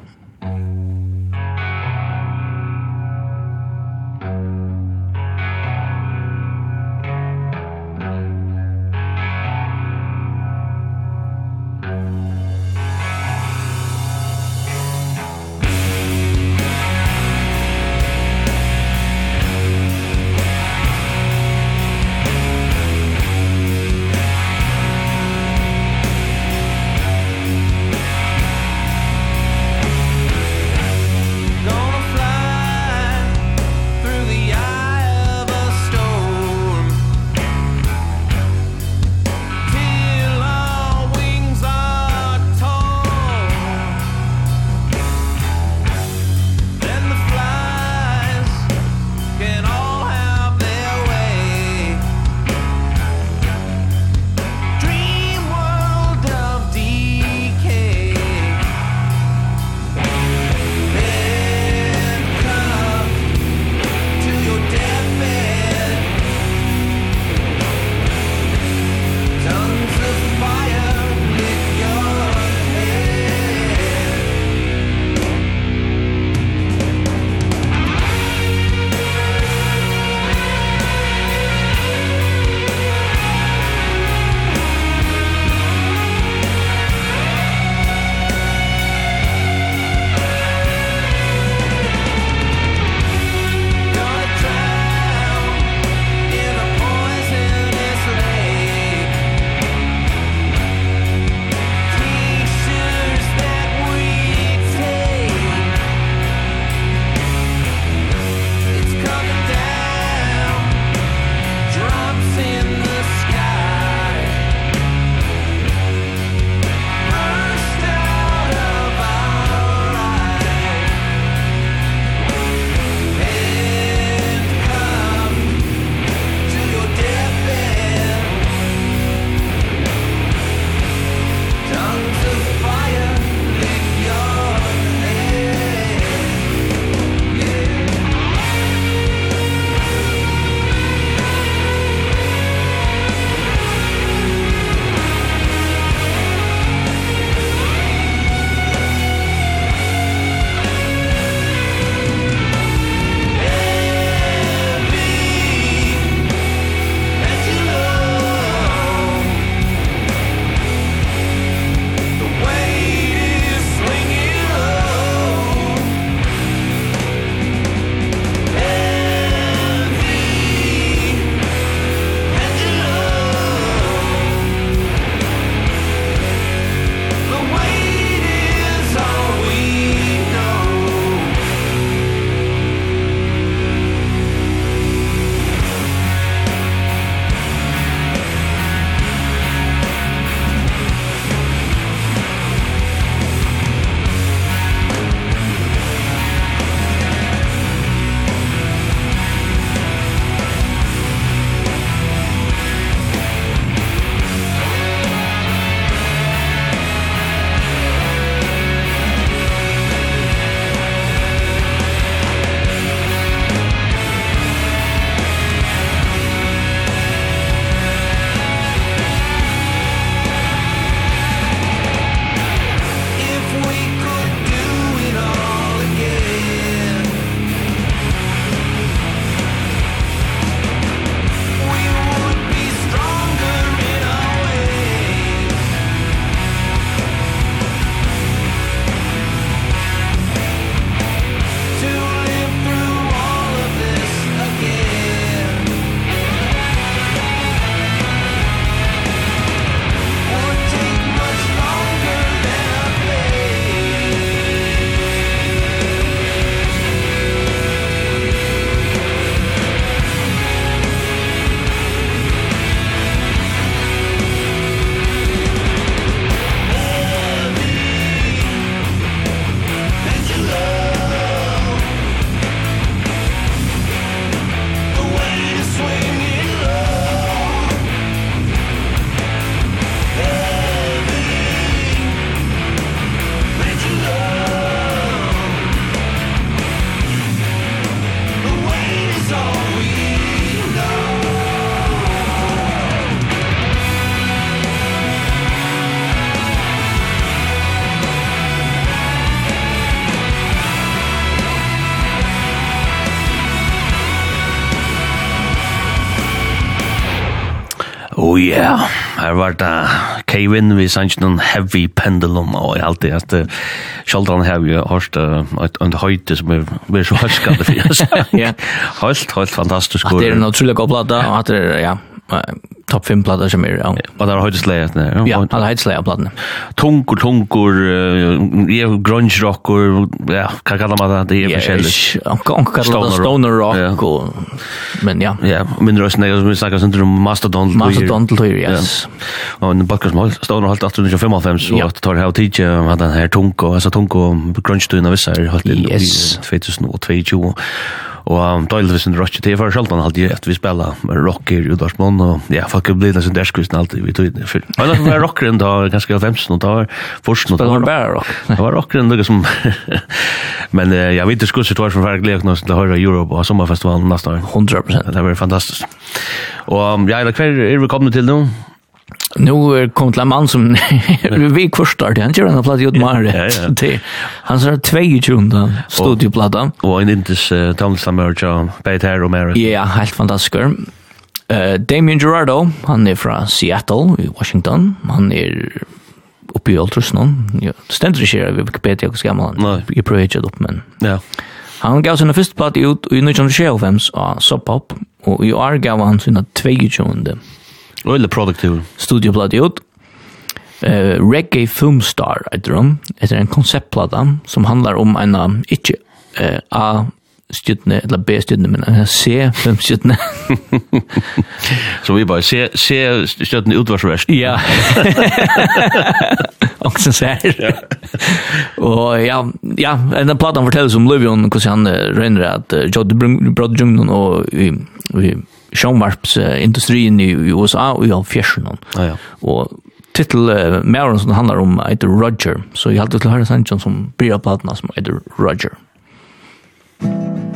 Ja, her var det Kevin, vi sanns noen heavy pendulum, og jeg alltid at Kjoldan har vi hørt et under høyde som er veldig så høyskade for oss. Helt, helt fantastisk. At det er en utrolig god plata, og at det er, ja, topp 5 plattor som är ja. Och har det slagit ner. Ja, alla har slagit plattorna. Tunkor tunkor är grunge rock och ja, kan kalla man det är förskälligt. Kan kalla det stoner rock Ja. och men ja. Ja, min rösten är som vi snackar sånt om Mastodon till Mastodon till yes. Och en backar small stoner halt 1895 1955 så att tar här tid han den här tunko alltså tunko grunge tunna vissa har yes. i 2022. Og um, Doylvis and Rocky, det er for sjaldan alltid at vi spela rocker i Dorsmån, og ja, fuck up blina sin derskvisten alltid vi tog inn. Men det var rockeren da, ganske av 15, og da var forsen, og da var bare rock. Det var rockeren noe som... Men ja, vi diskurs ut var som var glede oss til å Europe og sommerfestivalen neste år. 100%. Det var fantastisk. Og ja, kvar er vi kommet til nå? Nu kom til en mann som vi kursar det. Han kör den här plattan gjort mer. Han sa 22 studioplatta. Och en intes dansa merge på här och mer. Ja, helt fantastisk. Eh Damien Gerardo, han er fra Seattle i Washington. Han er uppe i Ultrasnon. Ja, ständer ikke her, vi Wikipedia och Jeg prøver ikke det opp, men. Ja. Han gav sin første platt ut i 1925 av Sub Pop og i år gav han sina 22 Røyla produktiv. Studioplade ut. Uh, Reggae Filmstar heter han. Etter en konseptplata som handlar om en ikke uh, A stjutne, eller B-stjutne, men C-stjutne. Så vi bare, C-stjutne utvarsverst. Ja. Og så ser Og ja, ja, en platan forteller som Løvion, hvordan han røyner at Jodde Brod Jungnon og sjånvarpsindustrin i USA og i Alfjersen. Ja, ja. Og titel uh, Maren som handlar om heter Roger, så jeg halte til å høre Sanchon som blir platna som heter Roger. Roger.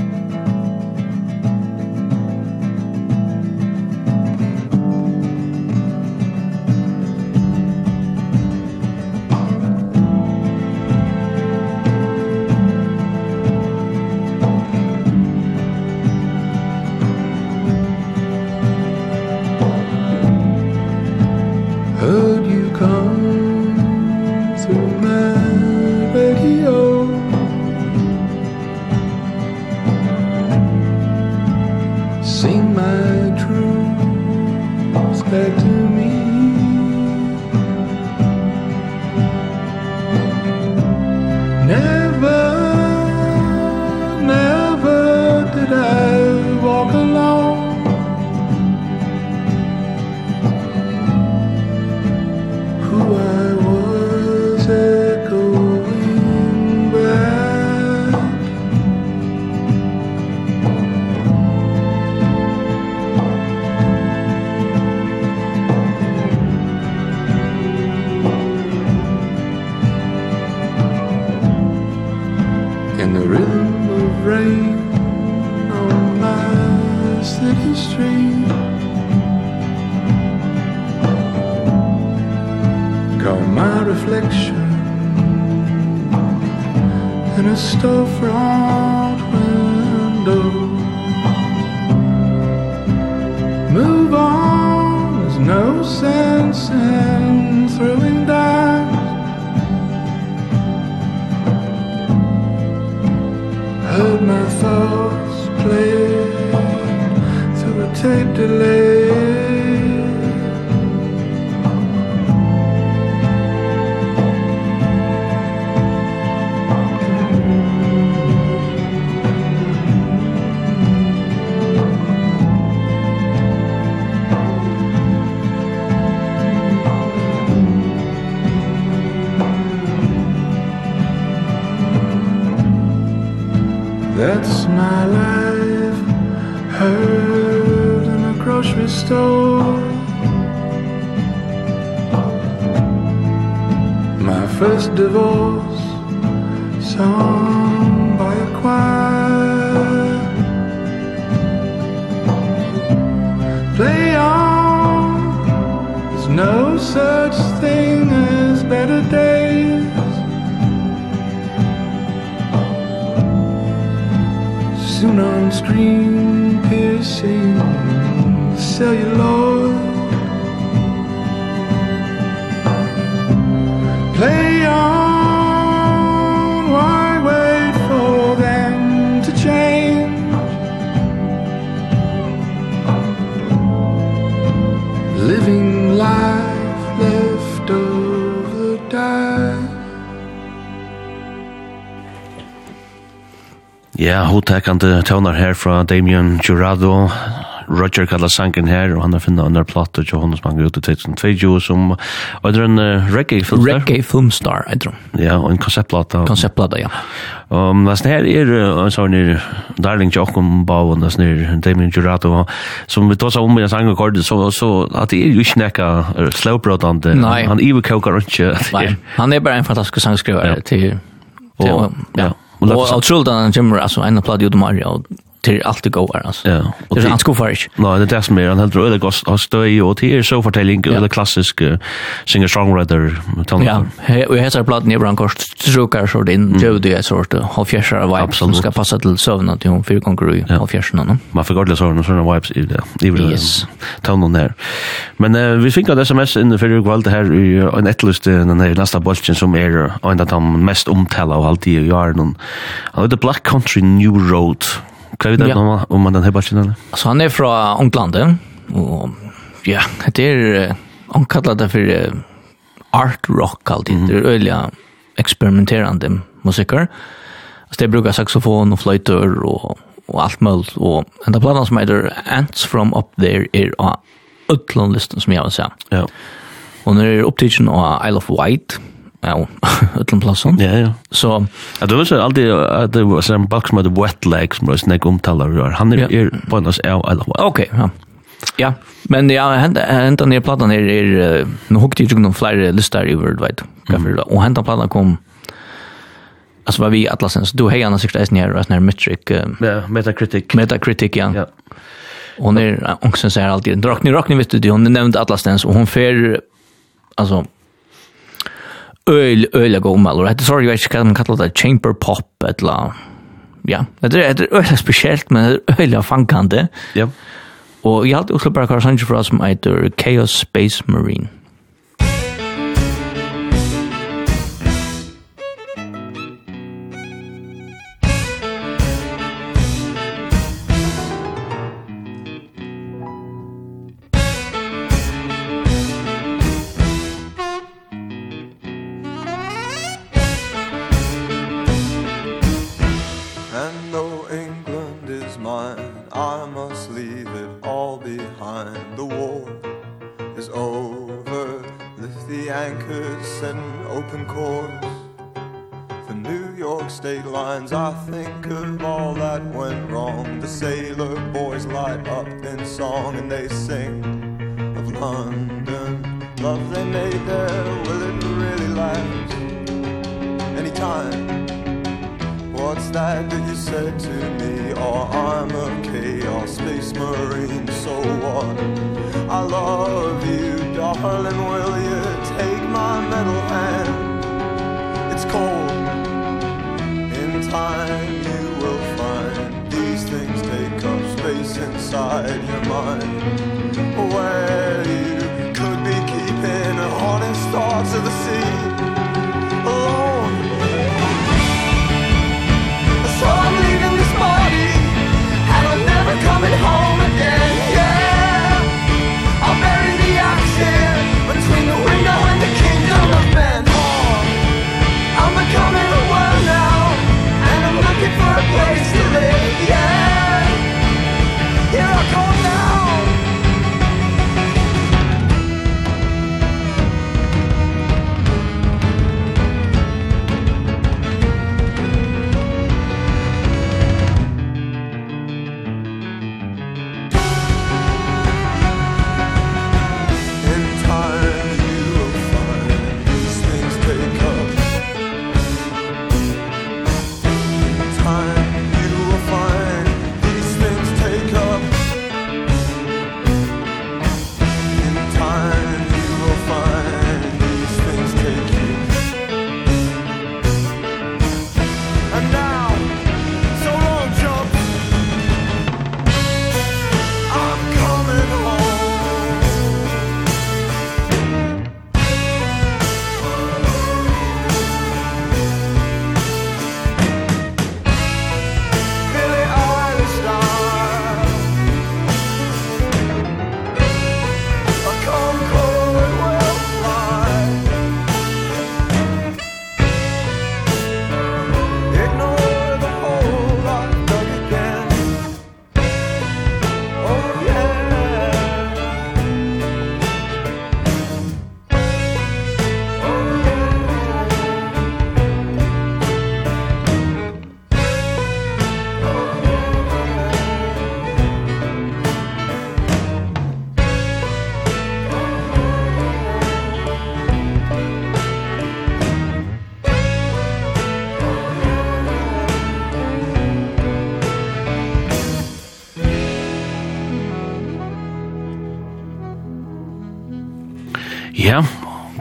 Hey divorce sung by a choir play on. There's no such thing as better days. Soon on screen piercing celluloid. on why wait for them to change? Living life left over die Ja, hotekande tøvnar her fra Damien Jurado, Roger kallar sangen her, og han har finnet under platter til henne som han går ut i 2022, som er en uh, reggae-filmstar. Reggae-filmstar, jeg tror. Ja, og en konseptplata. Konceptplata, ja. Um, nesten her er en sånn her, Darling Jokum Bau, og nesten her, Damien Jurato, som vi tar seg om i en sang og kordet, så, så at det er jo ikke nekka slowbrodande. Nei. Han iver kåkar ikke. Nei, han er bare en fantastisk sangskrivare ja. til... Og, ja. ja. Og, og, og, og, og, og, og, og, og, og, till allt det går alltså. Ja. Och det är han skuffar inte. Nej, det är som är han helt röda goss har stöj och det är så fortelling ja. eller klassisk singer songwriter tal. Ja, och jag heter Blatt Nebran brankost Zucker så den det är sort av fjärsar vibe som ska passa till sövna till hon för konkurru av fjärsarna. No? Man får gardla sådana sådana vibes i det. Det vill yes. ta någon där. Men uh, vi fick ett sms in för kvalt här i en ettlust den här nästa bolchen som är en av de mest omtalade av alltid i åren. Han heter Black Country New Road Hva vet du ja. om man den här ballen? Så han är från England och ja, det är han kallar det för art rock alltid. Mm. Det är öliga experimenterande musiker. Alltså det brukar saxofon och flöjter och och allt möjligt och en av plattan som heter Ants from up there är av ötlån som jag vill säga. Ja. Och när det är av Isle of Wight Ja, utlom plassen. Ja, ja. Så... Ja, du vet alltid at det var en bak som heter Wet Leg, som jeg snakk omtaler. Han er, er på en av eller Ok, ja. Ja, men ja, henta nye platan her er, nå hukte jeg ikke noen flere lister i Word, vet du. Og henta platan kom, altså var vi i Atlasen, så du hei anna sikkert eisen her, eisen her metric. Ja, Metacritic. Metacritic, ja. Ja. Hon är ångsten säger alltid, Rockney, Rockney vet du, hon nämnde Atlasens, och hon fer, alltså öl öl gå om eller det sorry jag man kalla det chamber pop eller ja det är det är speciellt men öl fankande ja. Og jeg har også bare kvar sanche for oss som heter Chaos Space Marine.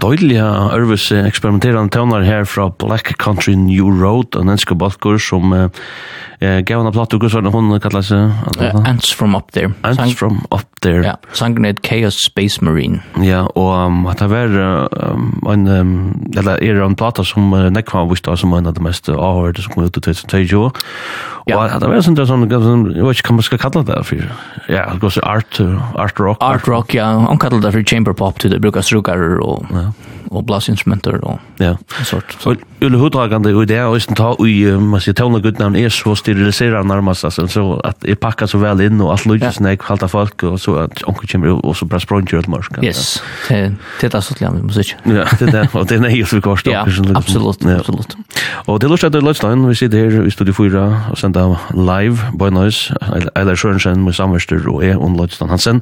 døyliga Ørves eksperimenterande tøvnar her fra Black Country New Road, en enska balkur som uh, gav henne platt og gus henne hun kallar seg? Uh, Ants from Up There. Ants Sang from Up There. Ja, sangen er Chaos Space Marine. Ja, og um, at det var um, en, um, eller er en plata som uh, nekva vist da som en av de mest avhørte som kom ut i 2020, Ja, det var sånt sån jag vet inte kan man ska kalla det för. Ja, det går så art art rock. Art rock ja, han kallar det för chamber pop till det brukar strukar och och blasinstrumenter och ja, en sort. Ulle Huddragande och det är just ta i man ska tona gud namn är så steriliserar närmast alltså så att det packar så väl in och allt lugnt när jag kallar folk och så att onkel kommer och så bara språng ut marsk. Yes. Det det är så lätt med musik. Ja, det där och det är ju så kort Ja, absolut, absolut. Och det lustar det lustar vi sitter här i studio 4 och sända live by noise eller Sjönsen med samverster och är on Lodgestad Hansen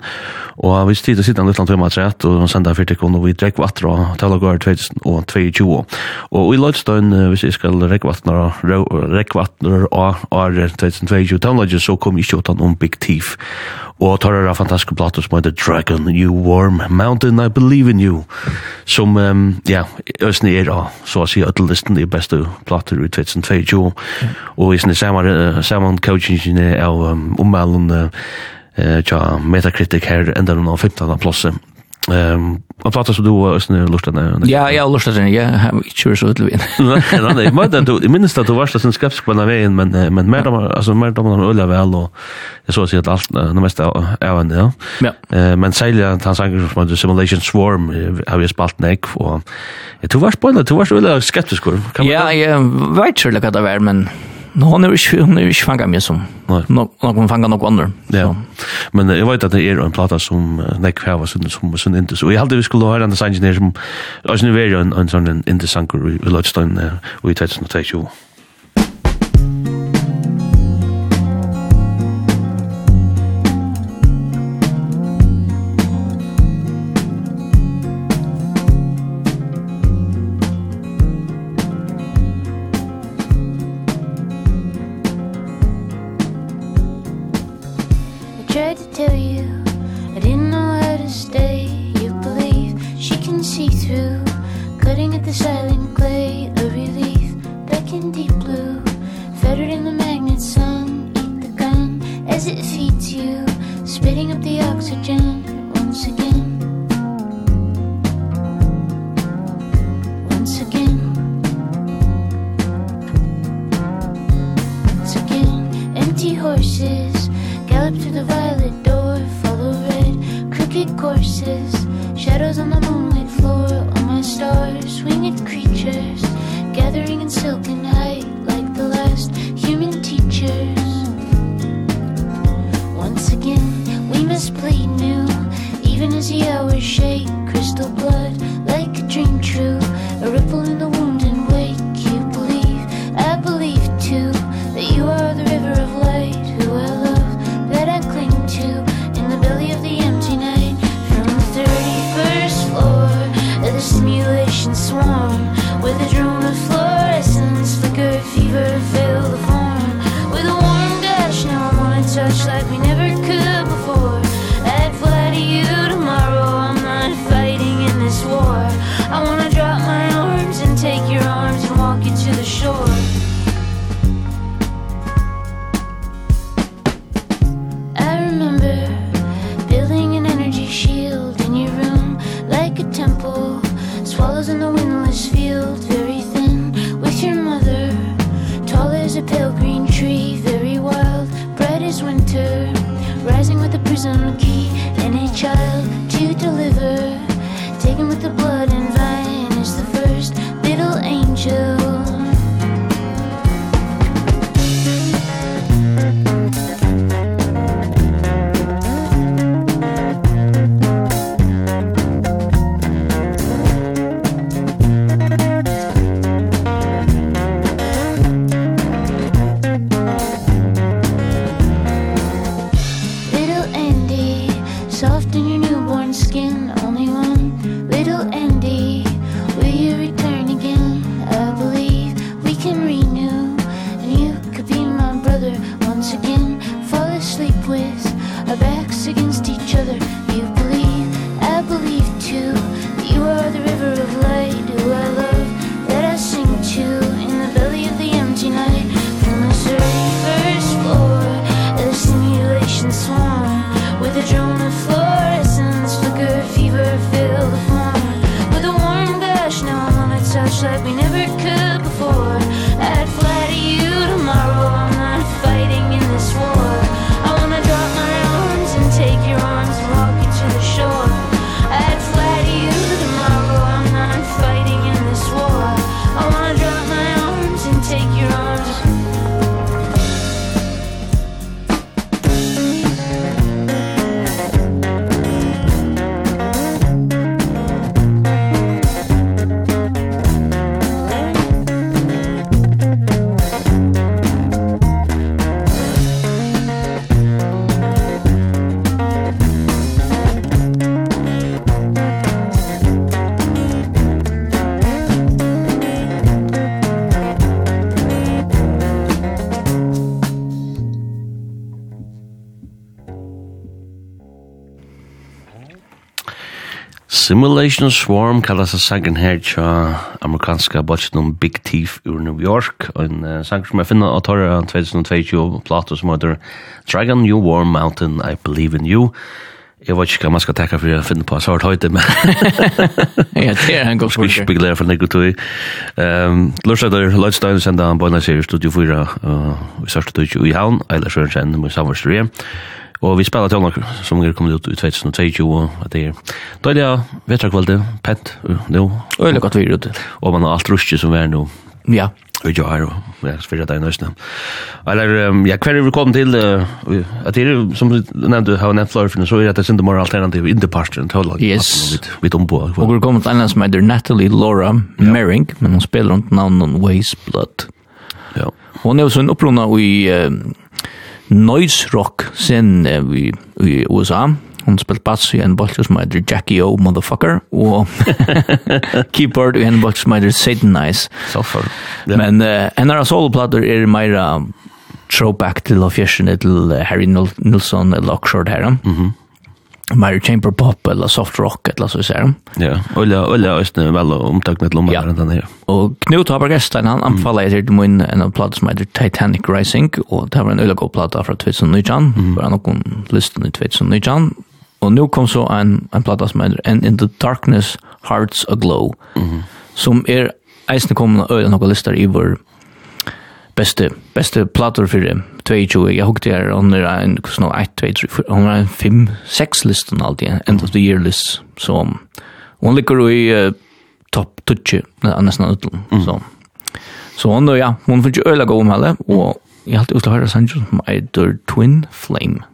och vi sitter sitter en liten timme att och sända för det kommer vi dräck vatten och talar går 2022. Och i Lodgestad Stein, hvis jeg skal rekvattner og Are 2022 Downloads, så kom ikke utan om Big Thief. Og tar det fantastiske plater som heter Dragon, You Warm Mountain, I Believe in You, som, um, ja, Øsne er da, så å si, ødelisten i beste plater i 2022. Og i sinne saman, saman coachingene av um, ommelden, uh, tja, Metacritic her, enda noen av 15. plasset. Ehm, vad pratar så du och snö lustar Ja, jag lustar den. Jag har inte så utlevin. Nej, nej, men du i minst att du varst sen skeptisk på den vägen, men men mer de alltså mer de de ölla väl och jag så att allt det mesta är även där. Ja. Eh, men sälja att han sanger som the simulation swarm har ju spalt neck och du varst på det, du varst ölla skeptisk. Ja, jag vet själv vad det var men Nå, han er ikke, hun er ikke fanget meg som. Nei. Nå, hun fanget noen andre. Ja. Men jeg vet at det er en plata som uh, Nek Fjava som som som indes. Og jeg halte vi skulle høre en her som, altså nu er en, en sånn indesanker i Lodstein og i 2020. Musikk Simulation Swarm kallas a sangen her tja amerikanska botchen Big Thief ur New York en uh, sang som jeg finner av torra 2022 plato som heter Dragon New Warm Mountain I Believe in You Jeg vet ikke hva man skal takke for å finne på svart høyde, men... ja, det er en god spørsmål. Skal ikke beglede for Nico Tui. Lørstad der, Lødstein sender han på en serie Studio 4 i Sørste Tui i Havn, Eiler Sørensen med Samversterie. Og vi spelar til som er kommet ut i 2022, og det er Da er det vetra vetrakvalde, pent, nå. Øyla godt vi er ute. Og man har alt ruske som er nå. Ja. Og jeg har, og jeg spyrir deg nøysene. Eller, ja, hver er vi kommet til, at det er, som du nevnte, har nevnt flere finnes, så er det sinde mer alternativ interparster enn tålag. Yes. Vi tombo. Og vi kommer til en som heter Natalie Laura Merring, men hun spiller rundt navnet Waste Blood. Ja. Hon er jo sånn opprunna i noise rock sen i USA hon spilt bass i en bolter som heter Jackie O, motherfucker, og keyboard i en bolter som heter Satan Nice. Så for. Ja. Men uh, en av soloplater er meira throwback til og fjersene til Harry Nil Nilsson eller Oxford her. Mm -hmm. Mary Chamber Pop eller Soft Rock eller så ser Ja, olja olja är väl omtagnet lomma ja. den här. Och Knut har gästen han anfaller mm. till min en av plattor som heter Titanic Rising och det var en öliga god platta från 2019 mm. bara någon listen i 2019 Og nu kom så en, en platta som heter And in the Darkness Hearts Aglow, mm -hmm. som er eisne kommende øyne noen lister i vår beste, beste platter for 22. Jeg hukte her, hun er en, sånn, 1, 2, 3, 4, hun er en 5, 6 listen alltid, end of the year list, så hun ligger i uh, topp 20, nesten utlån, mm. så. Så hon, ja, hon finner ikke øyne gå om henne, og jeg har alltid lyst til å høre Sancho som heter Twin Flame.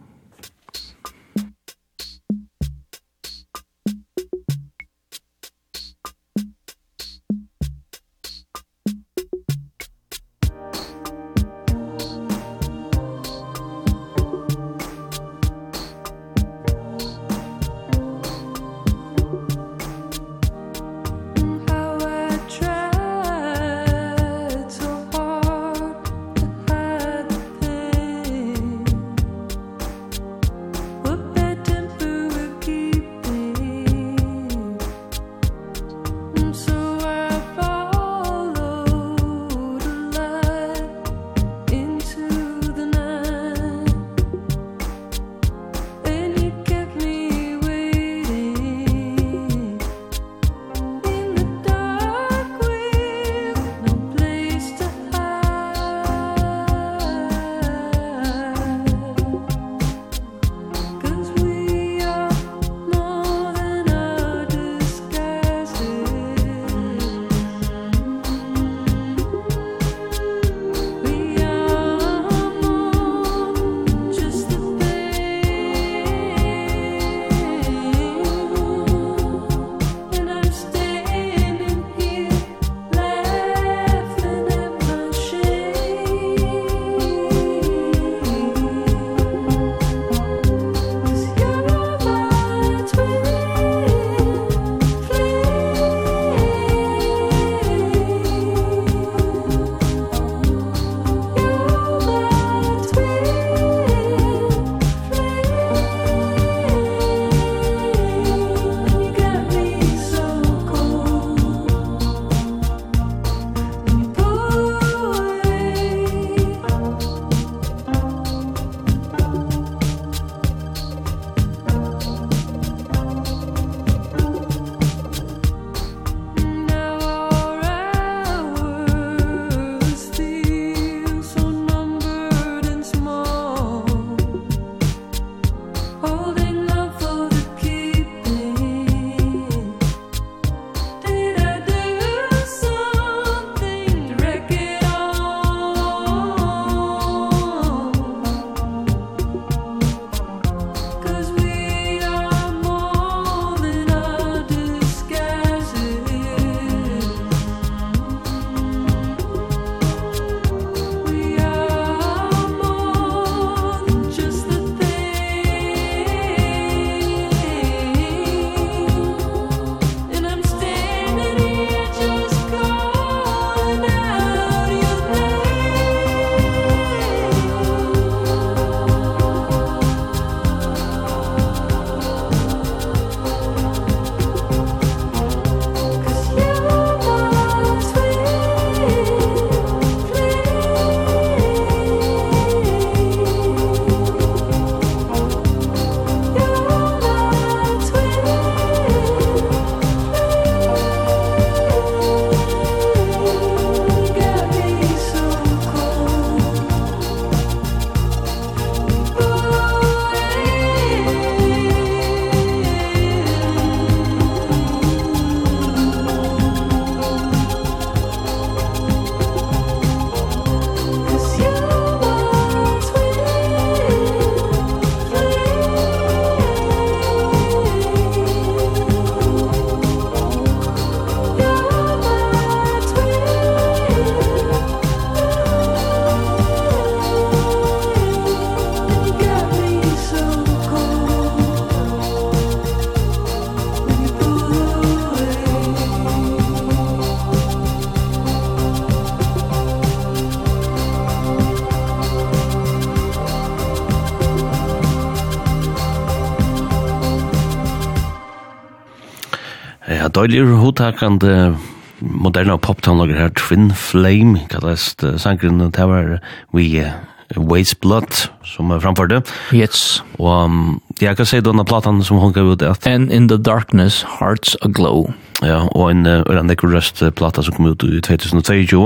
deilig hodtakande moderna poptonlager her, Twin Flame, kallast uh, sangren, det var vi uh, Waste Blood, som er framførte. Yes. Og um, jeg kan si denne platan som hun gav ut at... And in the darkness, hearts aglow. Ja, og en Øren uh, Røst plata som kom ut i 2022.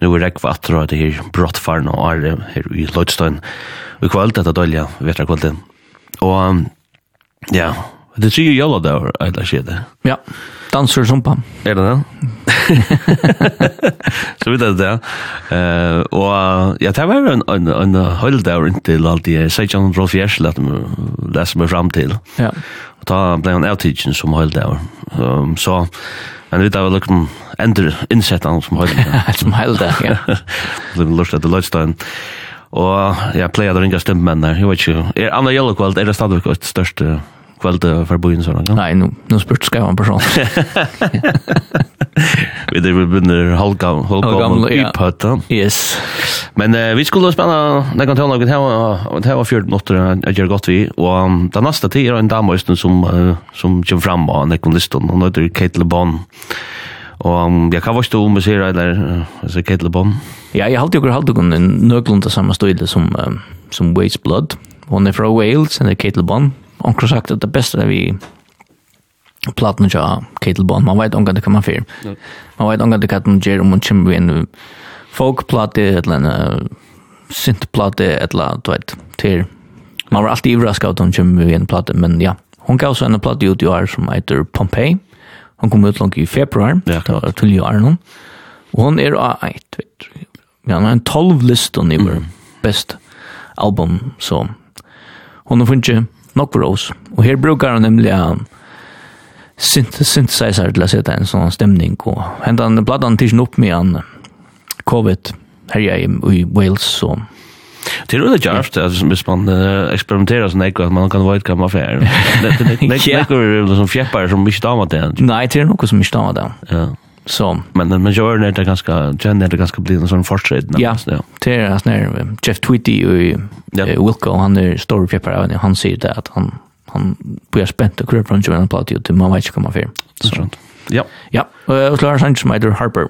Nå er rekva at det her brottfaren og are her i Lloydstein. Og kvalt, dette dølja, vetra kvalt. Og um, ja, Det tredje jóladagur, eller sé det. Ja. danser som på. Er det det? så vidt er det. det. Uh, og ja, det var en, en, en høydagur inntil alt i 16 Rolf Gjersel at de leser meg fram til. Ja. Og da ble han avtidsen som høydagur. Um, så, men vi tar vel liksom ender innsettan som høydagur. som høydagur, ja. Det blir lurt etter løystein. Og jeg pleier å ringe stemmemenn der. jeg vet ikke. Er Anna Jellekvald, er det stadigvæk et største kvalitet för bojen sådant. Nej, nu nu spurt ska en person. vi det vi börjar halka halka om upphötta. Yes. Men eh, vi skulle spela när kan ta något här och det var 14 minuter jag gör gott vi och um, den nästa tid är en dam damosten som uh, som kommer fram och när kom listan och nu är Kate LeBon. Och um, jag kan varstå om vi ser eller så Kate LeBon. Ja, jeg halte jo ikke halte kun en nøklund til samme støyde som, um, som Waste Blood. Hon er fra Wales, og Kate LeBon onkur sagt at det beste vi platna ja Keitelbond man vet ongar det kan man fyr man vet ongar det kan ger om chim vi en folkplatte eller en synthplatte eller du vet til man var alltid överraskad om chim vi en platte men ja hon gav så en platte ut i år som heter Pompeii. Hon kom ut långt i februar ja. det var till i år och hon är ett vet ja en 12 listan i mm. best album så hon har funnit nok bros. Og her brukar han nemlig en synthesizer til å sette en sånn stemning. Og hentan bladan tidsen opp med en covid her jeg i Wales. Så. Det är roligt just att hvis man experimenterar sån där att man kan vara kan man fär. Det det det det som fjäppar som mycket damer det. Nei, det er noe som ikke damat det. Ja. Så. Men men gör när det ganska känner det ganska blir en sån fortsätt Ja, det är alltså när Jeff Tweedy och Wilco han är story paper och han säger det att han han blir spänt och kryper runt och han pratar ju till man vet inte komma för. Så. Ja. Ja, och Lars Sanchez Harper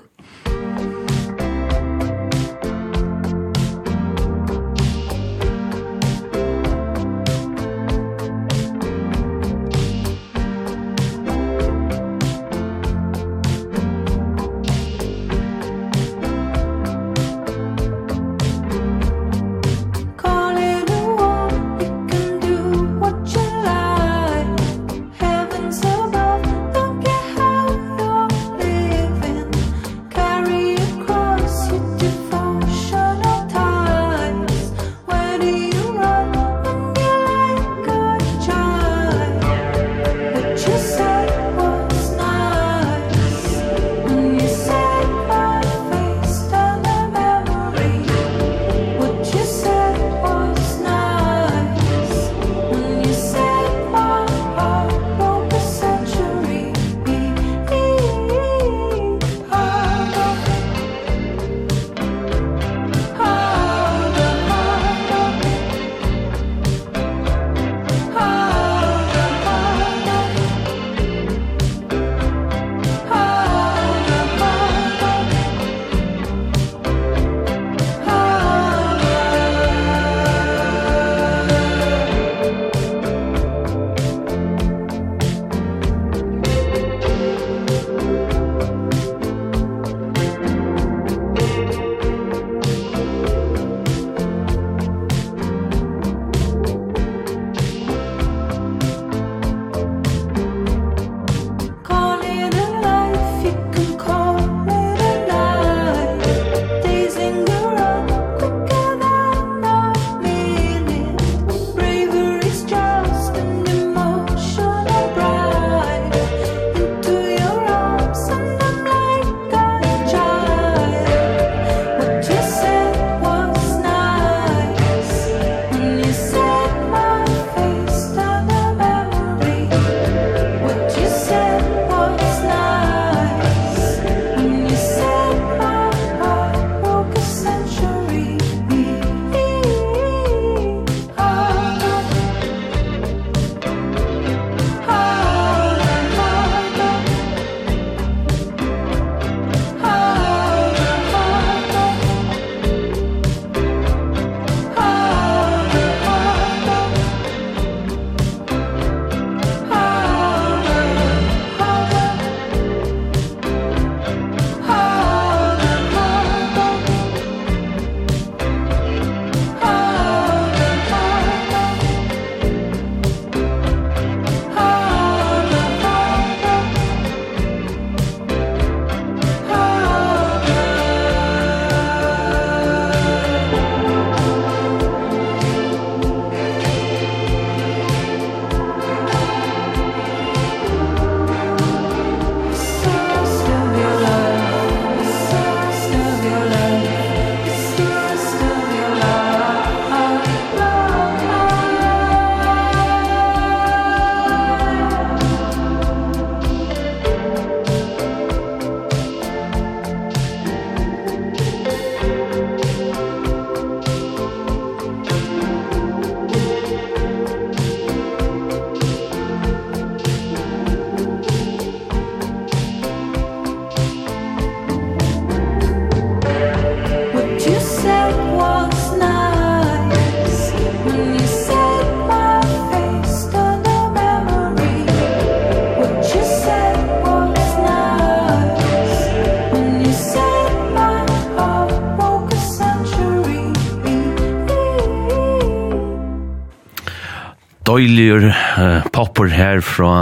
døyligur uh, popper her fra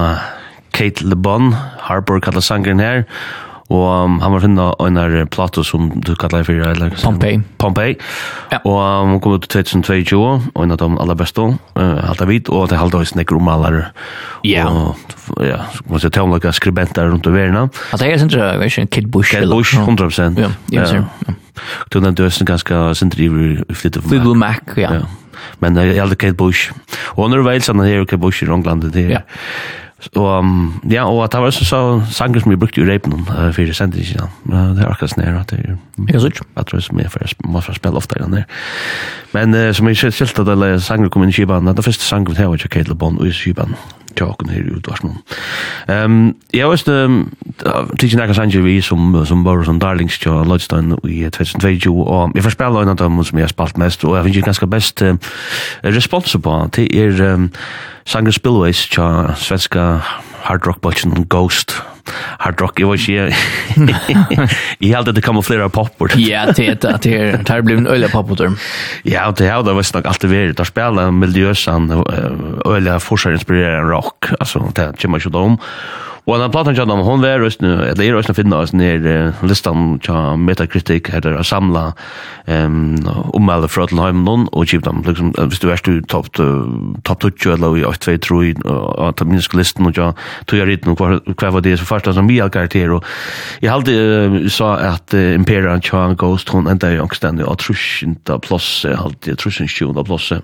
Kate LeBon, Harper kallar sangren her, og um, han var finna einar plato som du kallar fyrir, eller? Pompeii. Pompeii, ja. og han um, kom ut til 2022, og en av de aller beste, uh, alt vid, og det halda hos nekker omalar, ja. og ja, så kan man se tøvnlaka skribenter rundt i verina. At er sindra, jeg vet Kid Bush. Kid Bush, 100%. Ja, ja, ja. Du nevnte døsen ganske sindri i Flitter Mac. Fleetwood Mac, ja. ja men det är aldrig Kate Bush. Og Och när väl såna här Kate Bush i England det. Ja. Og, um, ja, och det var også så sanger som vi brukte i rapen uh, för det ikke inte. Men det er akkurat sånn her, at det er ju så att det är som är för spille ofte igjen der. Men uh, som jeg sett at alle sanger kom inn i skivan, det er første sanger vi har var Kate LeBon og i skivan til åkken her i utvarsmån. Um, jeg har også tidsi nekka sanger vi som, som var som darlings til Lodstein i 2022, og jeg får spela en av dem som jeg har spalt mest, og jeg finner ganske best uh, respons på, det er um, Sanger Spillways, tja svenska hardrockbolchen Ghost. Hardrock, jeg var ikke... Jeg held at det kommer flere popper. Ja, det är det. Det har blivit en øyla popper. Ja, det har det vært nok alltid vært. Der spiller miljøsan øyla forskjellinspirerende rock. Altså, det kommer ikke om. Og den platan kjallan, hon var røstnu, eller er røstnu finna oss nir listan kja Metacritic, her er samla um, ummelde fra til noen, og kjiv dem, liksom, hvis du er stu topp top 20 eller i 8, 2, 3, og ta minsk listen, og kja tog jeg og hva var det som farsta som mye karakter, og jeg halde uh, sa at uh, Imperian kja Ghost, hon enda i angstendig, og trusjinta plosse, halde trusjinta plosse,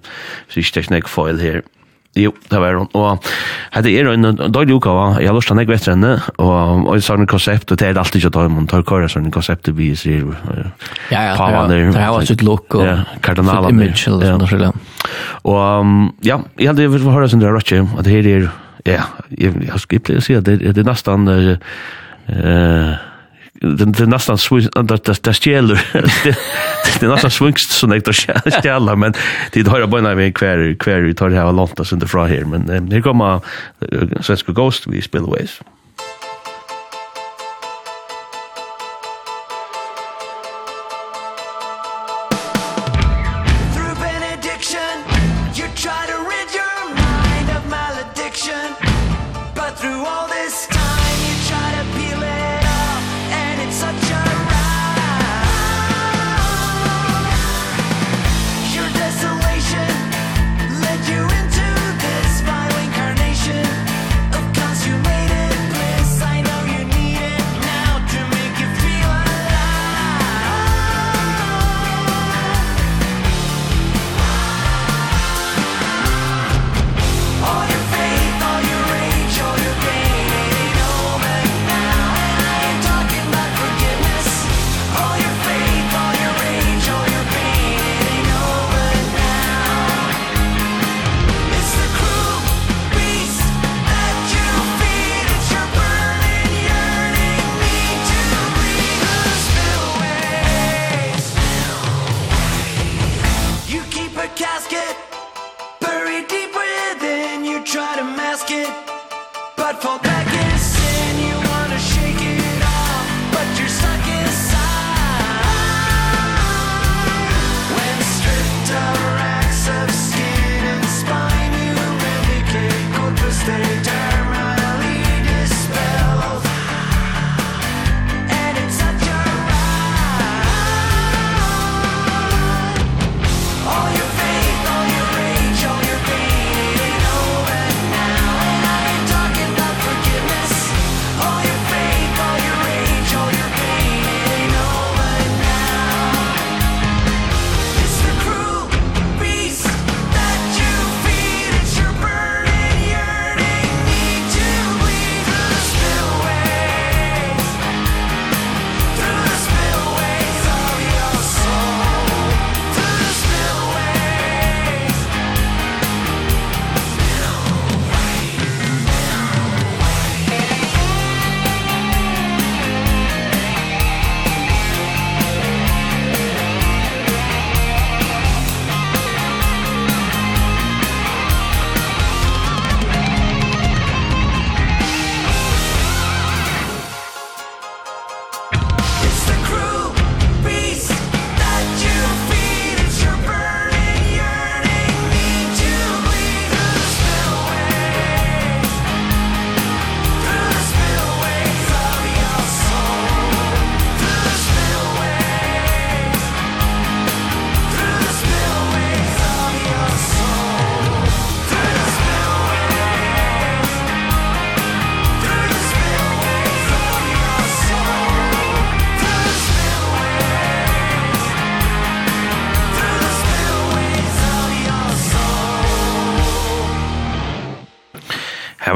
så ikke teknik foil her, Jo, det var hun. Og hette er en døylig uka, jeg har lyst til å ikke etter henne, og jeg sa en konsept, og det er alltid ikke å ta imot, tar kåre sånn konsept, vi sier ja, ja, det har vært sitt look, og kardinaler, image, eller sånn, ja. Og ja, jeg hadde vært hørt sin døylig uka, at her er, ja, jeg skal ikke si at det er nesten, eh, det er nesten swing det det stjeler, det er nesten swingst som jeg tar stjeler, men det har bara när vi kvar kvar vi tar det här långt oss inte från här men her kommer svenska ghost vi spillways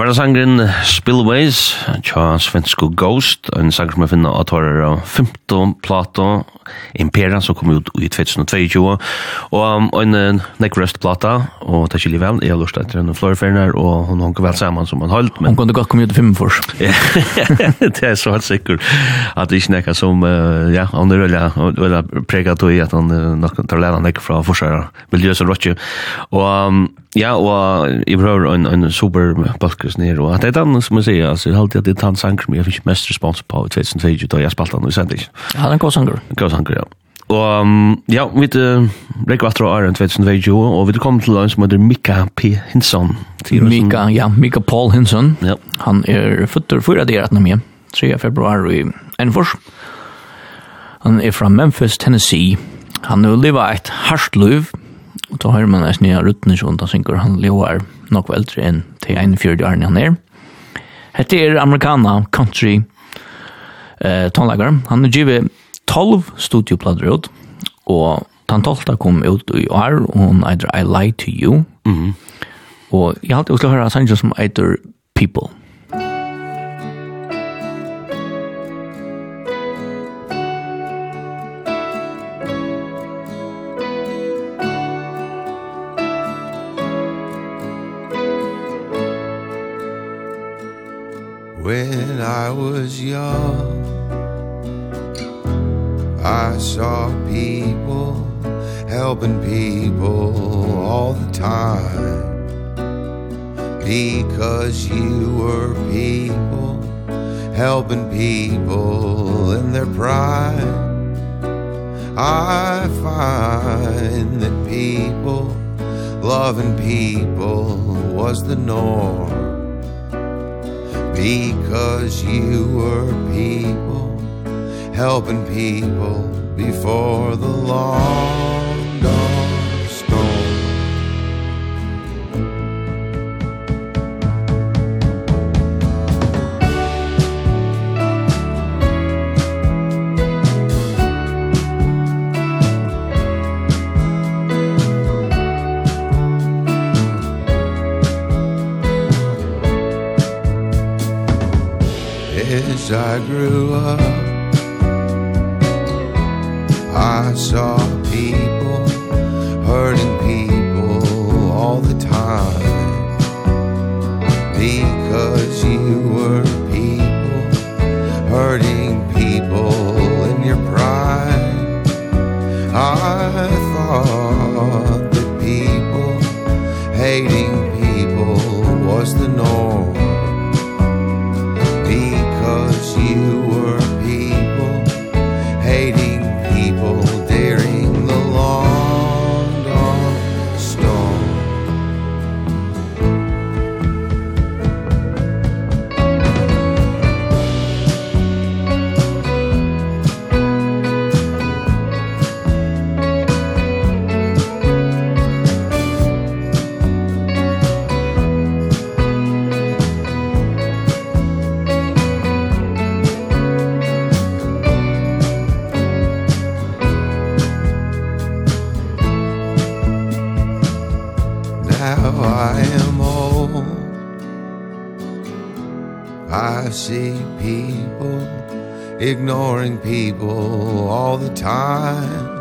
var sangren Spillways, tja svensko Ghost, en sang som jeg finner at var av 15 plato, Impera, som kom ut i 2022, og en Neckrest-plata, og det er ikke vel, jeg har lyst etter henne florferner, og hun honker vel sammen som han holdt. Men... Hun kunne godt komme ut i 5 for. det er så helt sikkert, at det ikke nekka som, ja, han er veldig, veldig pregat i at han nok tar lena nekk fra forskjæra miljøs og rottje, og Ja, og jeg prøver en, en super balkers nere, og det er den som jeg sier, altså, jeg har alltid at det er den sanger som jeg fikk mest respons på i 2020, da jeg spalte den i sending. Ja, den går sanger. Går sanger, ja. Og um, ja, vi uh, rekker etter å ære 2020, og vi kommer til en som heter Mika P. Hinson. Mika, ja, Mika Paul Hinson. Ja. Han er føtter fyra der at nemlig, 3. februar i Enfors. Han er fra Memphis, Tennessee. Han har livet et hardt liv, Og da hører man eisen i som da synker han lever nok eldre enn til 41 årene han er. Hette er amerikana, country, eh, tonlager. Han er givet 12 studioplader ut, og den 12 kom ut i år, og hun eitir I Lie to You. Mm -hmm. Og jeg har alltid å høre sanger sang som eitir People. when I was young I saw people helping people all the time. Because you were people helping people in their pride I find that people loving people was the norm because you were people helping people before the long dawn. as I grew up I saw people hurting people all the time. Because you were people hurting people boring people all the time.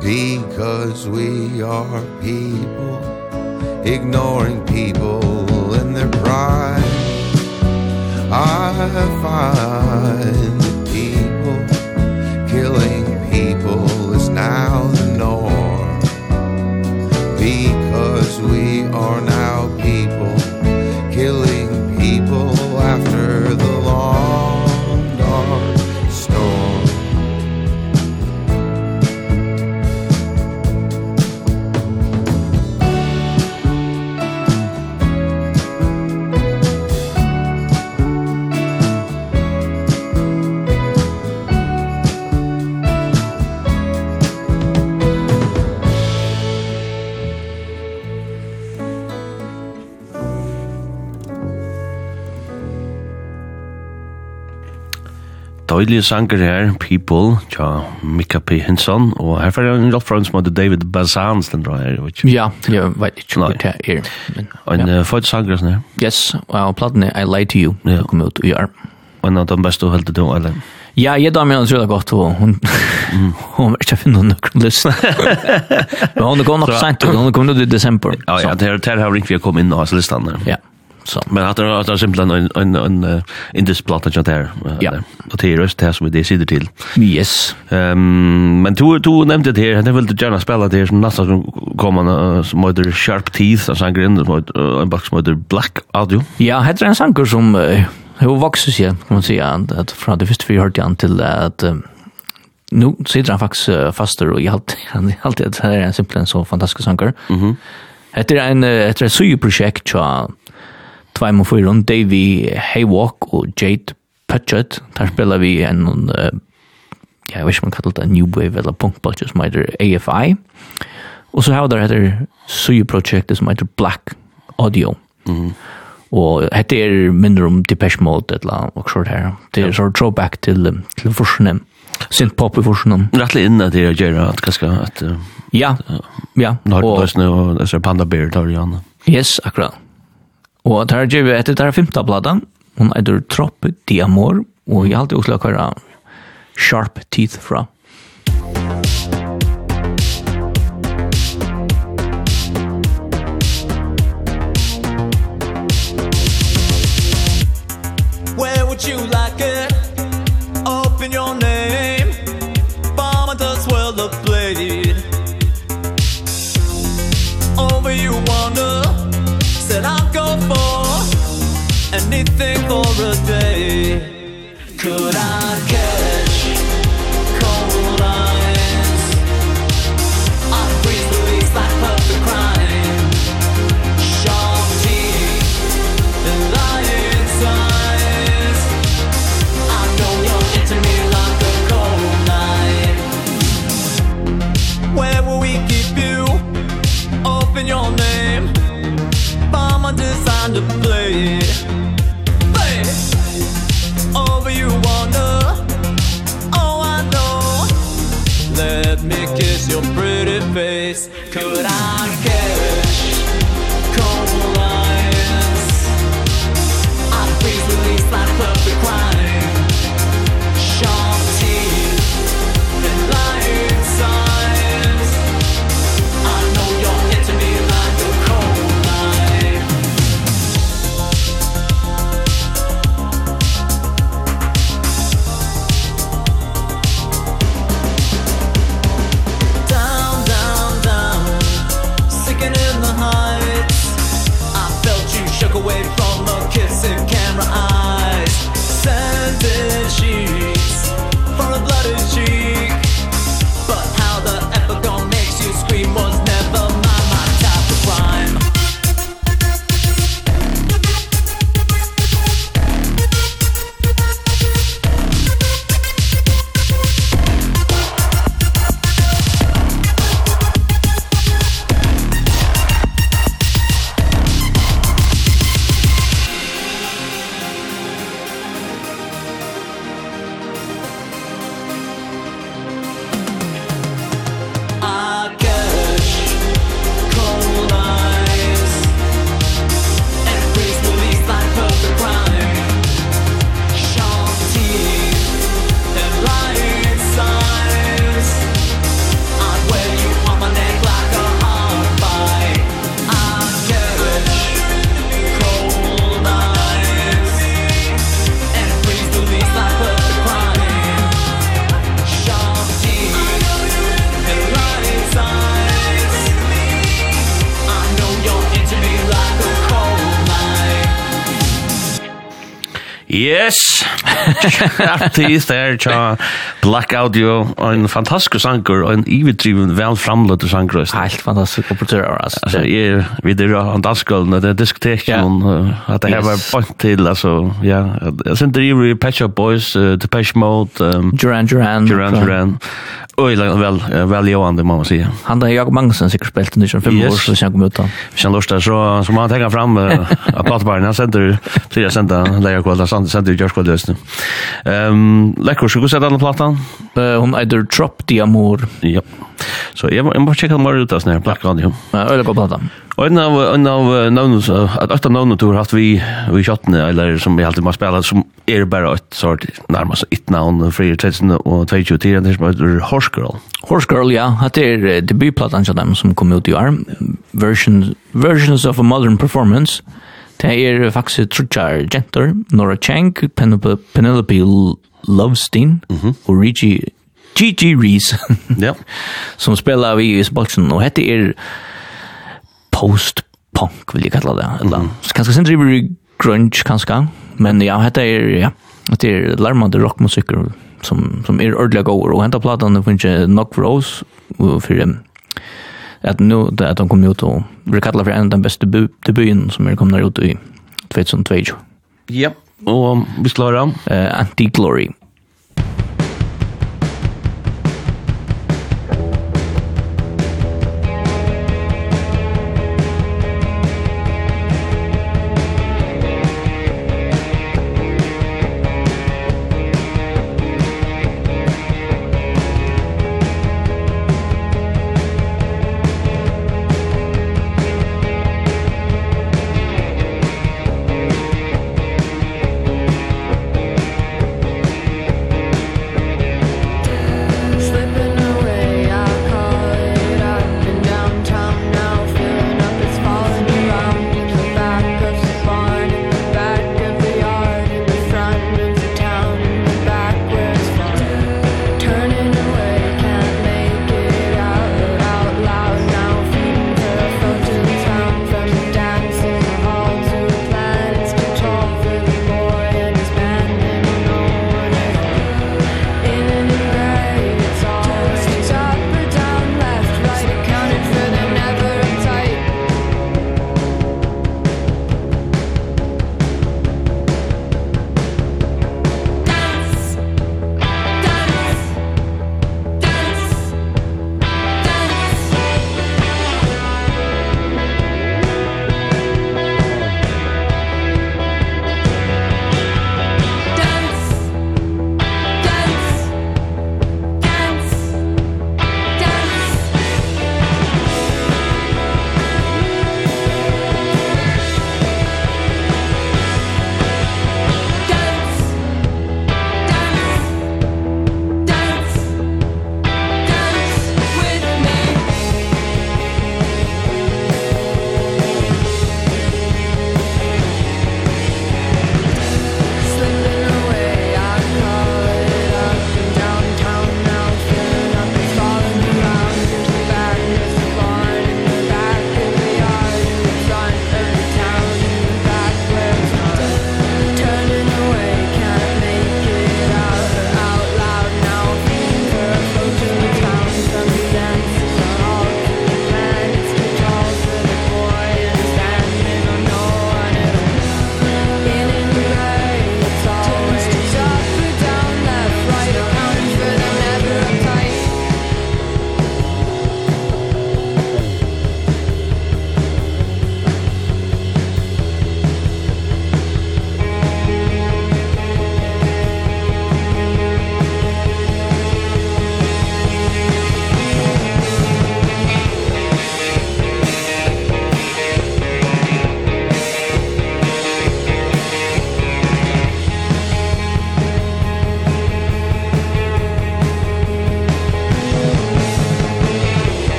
Because we are people Ignoring people in their pride. I find døylige sanger her, People, tja, Mika P. Hinson, og her får jeg en rett som heter David Bazan, den drar her, vet Ja, jeg vet ikke hvor det er. Men, og En fyrir sanger sånn her. Yes, og platten er I Lie to You, ja. som kom ut i år. Og en av de beste du heldig du, eller? Ja, jeg damer henne tror godt, og hun hun vil ikke finne noen lyst. Men hun kom nok sent, og hun kom ut i desember. Ja, ja, det her har vi ikke kommet inn og hans listan. Ja. Så men att det är simpelt en en en indisk platta jag där. Ja. Och det är just det som det sitter till. Yes. Ehm men du du nämnde det här, det vill du gärna spela det som nästa som kommer som heter Sharp Teeth och sen grind som en box som heter Black Audio. Ja, heter en sanker som hur vuxit sig kan man säga att från det första vi hörde an till att nu sitter han faktiskt fastar och jag han alltid det här är en simpelt så fantastisk sanker. Mhm. Heter en heter ett syjeprojekt tror tvei må fyrir rundt, Davy Haywalk og Jade Putchett, der spiller vi en, uh, ja, jeg vet ikke om man kallar det New Wave eller punkbølge som heter AFI, og så har der etter Sui-projektet som heter Black Audio, mm. og hette er mindre om Depeche Mode, eller og sånt her, det er sånn throwback til, til forskjellen, sint pop i forskjellen. Rettelig inn at det er gjerra, at hva skal, at, ja, ja, og, og, og, og, og, og, og, og, og, og, og, og, og, Og det her gjør vi etter det her femte bladet. Hun er der Tropp Diamor, og jeg har alltid også lagt hver Sharp Teeth fra Artist er tja Black Audio, en fantastisk sanger, og en ivedriven, vel framløtt sanger. Helt fantastisk operatør altså. Altså, jeg, vi der av danskålene, det diskuterer ikke noen, at det her var point til, altså, ja. Jeg sender i Patch Up Boys, Depeche Mode, um, Duran Duran, Duran Duran, Oj, lag väl väl Johan man säger. Han där Jakob Magnusson sig spelat som 25 år så sen kom ut då. Sen lustar så så man tar fram att prata bara när sänder så jag sända lägga kvar där sen sänder jag skulle lösa. Ehm läcker så går sätta den plattan. Eh hon either drop the amor. Ja. Så jag måste checka mer ut där snär plattan ju. Ja, på plattan. Og en av en av någon at att åtta tur haft vi vi skottne eller som vi alltid har spela som er bara et sort närmast ett namn för og 22 2010 det heter Horse Girl. Horse Girl ja, att det är debutplattan som dem som kom ut i arm version versions of a modern performance. Det er faktisk Trutjar Gentor, Nora Chang, Penelope Lovestein og Richie Gigi Reese. Ja. Som spelar vi i Spolchen og hette er post-punk vil jeg kalla det. Eller, mm. Kanskje sin driver det grunge kanskje. Men ja, detta er, ja, det er larmande rockmusik som, som er ordentliga gåor. Og hända platan, det finns ju Knock Rose for at nu det att de kom ut och blir kallade för en av den bästa debuten som är kommit ut i 2022. Ja, och vi slår dem. Uh, Anti-Glory.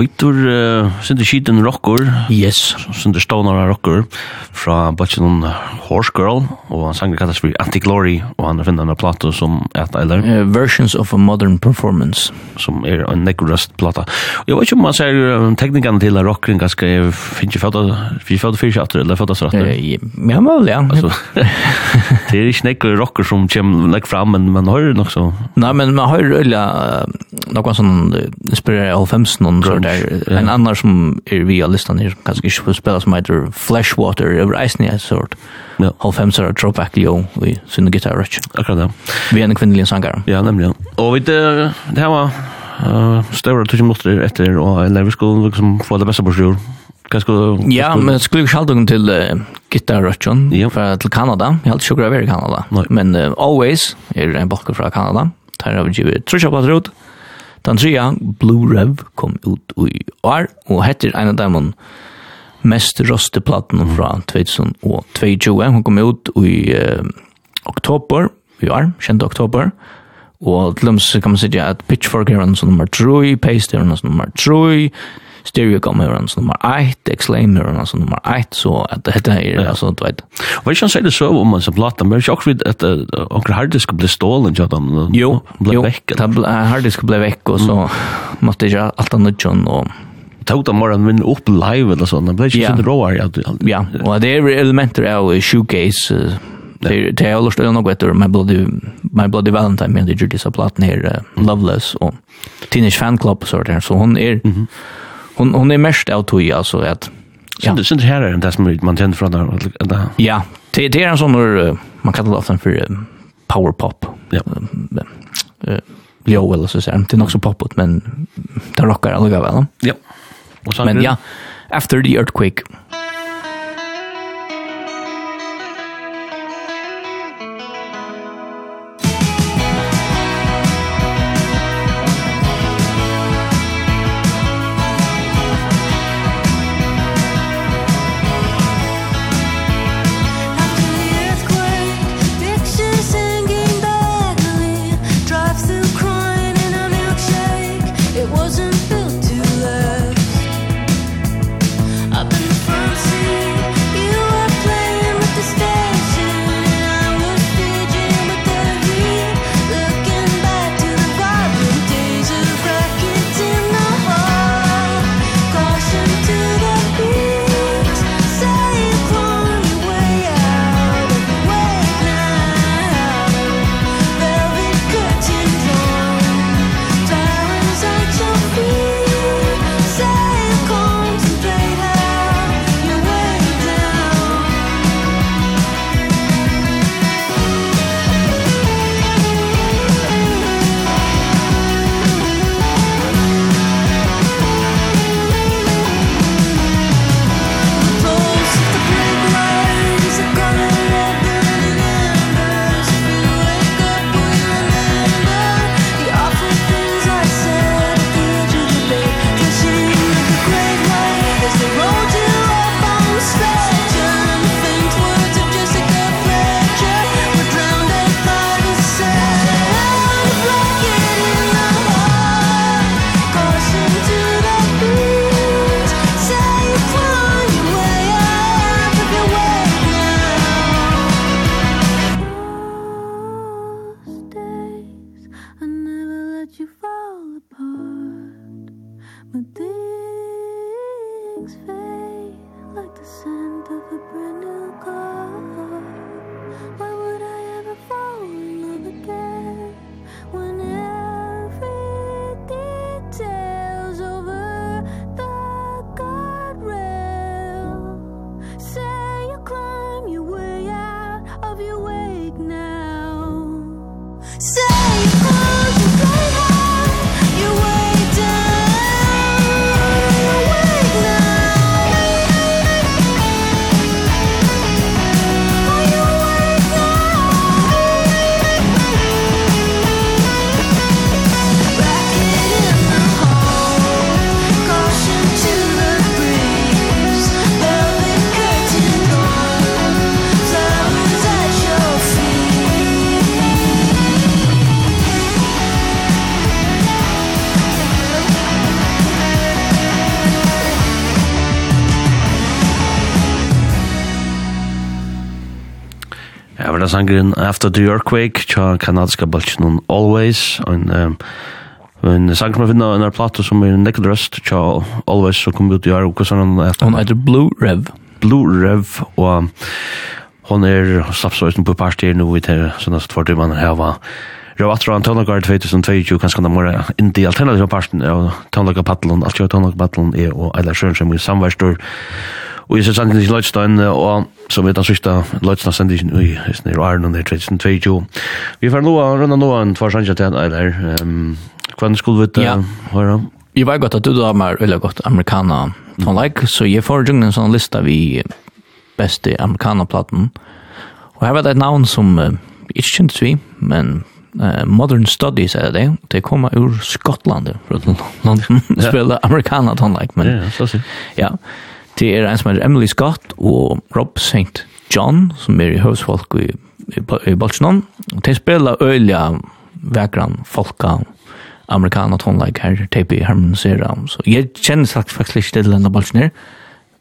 Føytur, uh, Sinter Skiten Rocker. Yes. Sinter Stoner Rocker fra Bachelon Horse Girl. Og han sanger kallas for Anti-Glory, og han har finnet en plate som et eller. Uh, versions of a Modern Performance. Som er en nekrøst plata. Og jeg vet ikke om man ser uh, teknikerne til rockeren ganske, jeg ikke fødda fyrir atter, eller fødda seg atter. Uh, ja, vel, ja. Altså, det er ikke nekker rocker som kommer nekk fram, men man hører nok så. Nei, men man har øyla uh, noen sånn inspirerer av 15 og där en annan som är via listan här som kanske inte spelar som heter Flashwater över Icen i sort. Ja. Halv fem så dropback jo vi sin gitarr rich. Akkurat det. Vi är en kvinnlig sångare. Ja, nämligen. Och vi det här var eh stora tusen motorer efter och eller vi skulle liksom få det bästa på sjön. skulle Ja, men skulle jag till uh, Guitar Russian ja. för till Kanada. Jag hade sjukt över i Kanada. Men uh, always är en backe från Kanada. Tar av givet. Tror jag Den trea, Blue Rev, kom ut i år, og heter en av dem mest røste platen fra 2022. Hun kom ut i uh, oktober, i år, kjente oktober, og til dem kan man si at Pitchfork er nummer 3, Paste er nummer 3, stereokammeran som nummer 1, exclaimeran som nummer 1, så att det här är alltså, du vet. Vad kan säga det så om man så platta, men jag vet att onkel harddisk blev stolen, jag då. Jo, blev väck. Jo, harddisk blev veck och så måste jag allt annat John och tog det morgon men upp live eller sånt. Det blev ju sånt råar. Ja, och det är elementer av showcase Det det är lust nog något bättre my bloody my bloody valentine med det gjorde så platt ner Loveless och Teenage fan club så där så hon är hon hon är mest av tog alltså att Ja. Synd det här är det som man känner från där. Ja, det det är en sån där man kallar det ofta för power pop. Ja. Jo, eller så säger det är också popot men det rockar alla väl. Ja. Men ja, after the earthquake sangren After the Earthquake, tja kanadiska balchen Always, en um, en sang som jeg finner en plato som er Naked Rust, tja Always, som kom ut i år, og hva sånn han heter? Han heter Blue Rev. Blue Rev, og hon er slappsøysen på partier nå, vi tar sånn at tvart man heva Jag tror att Tona Guard 2022 kanske de mera inte alternative parten av Tona Guard Patlon, alltså Tona Guard Patlon är och alla sjön som i samvärstår Og jeg ser sangen i Lødstein, og som vi tar sørste Lødstein sender ikke i Høysene Arne, og det er 2022. Vi får nå runde nå en tvær sannsja til en eiler. Hvordan skulle vi ta høre? Jeg var godt at du da var veldig godt amerikaner. Sånn like, så jeg får jo en sånn lista vi beste amerikanerplaten. Og her var det et navn som uh, ikke kjentes vi, men uh, Modern Studies er det. Det kommer ur Skottland, fra London. Spiller amerikaner, tonelike. Men, ja, så sier. Ja, Det er en som heter Emily Scott og Rob St. John, som er i høvsfolk i, i, i Bolsjønån. De spiller øyla vekran folka amerikaner tonelike her, teip i harmonisera. Så jeg kjenner faktisk ikke til denne Bolsjønån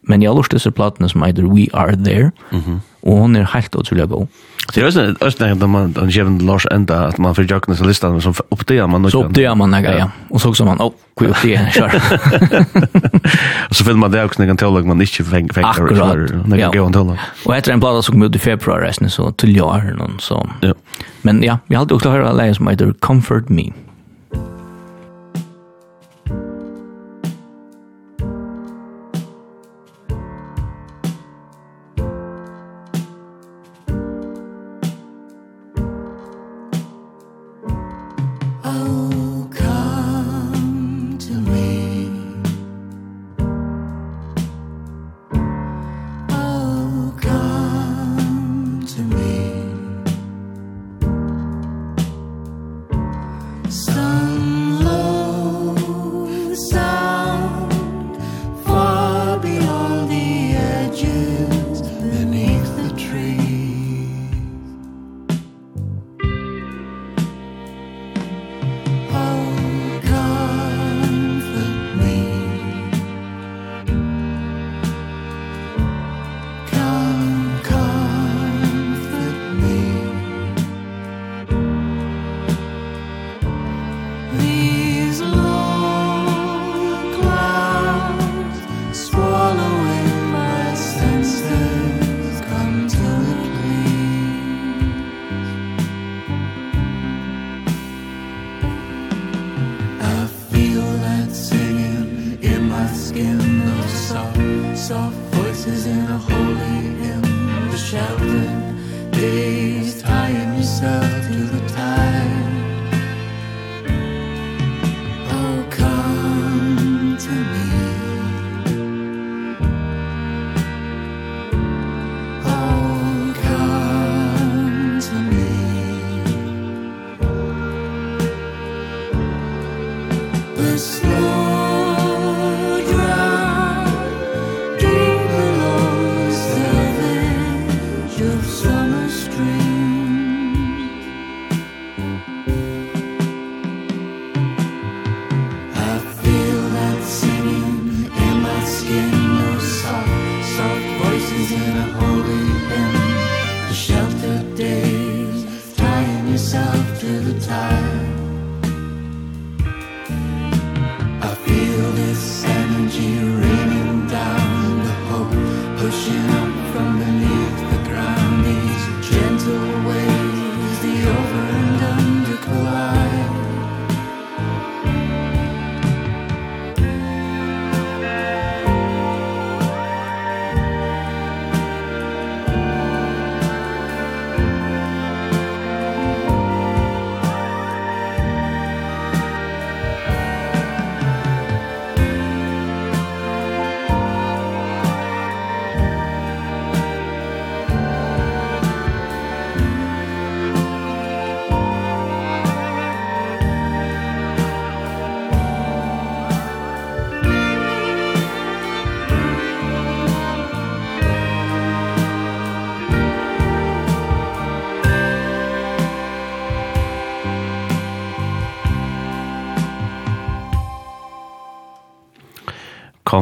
Men jeg har lyst til disse platene som heter We Are There, mm -hmm. og hun er helt utrolig god. Det er også østene at man har kjevn Lars enda, at man får jakken til listan, listene, så oppdager man noe. Så oppdager man noe, ja. Og så også man, åh, hvor er det, kjør. Og så finner man det også noen teolog man ikke fenger. Akkurat, ja. Og etter en plate som kom ut i februar, så til jeg har noen, så. Ja. Men ja, vi har alltid også hørt en leie som heter Comfort Me.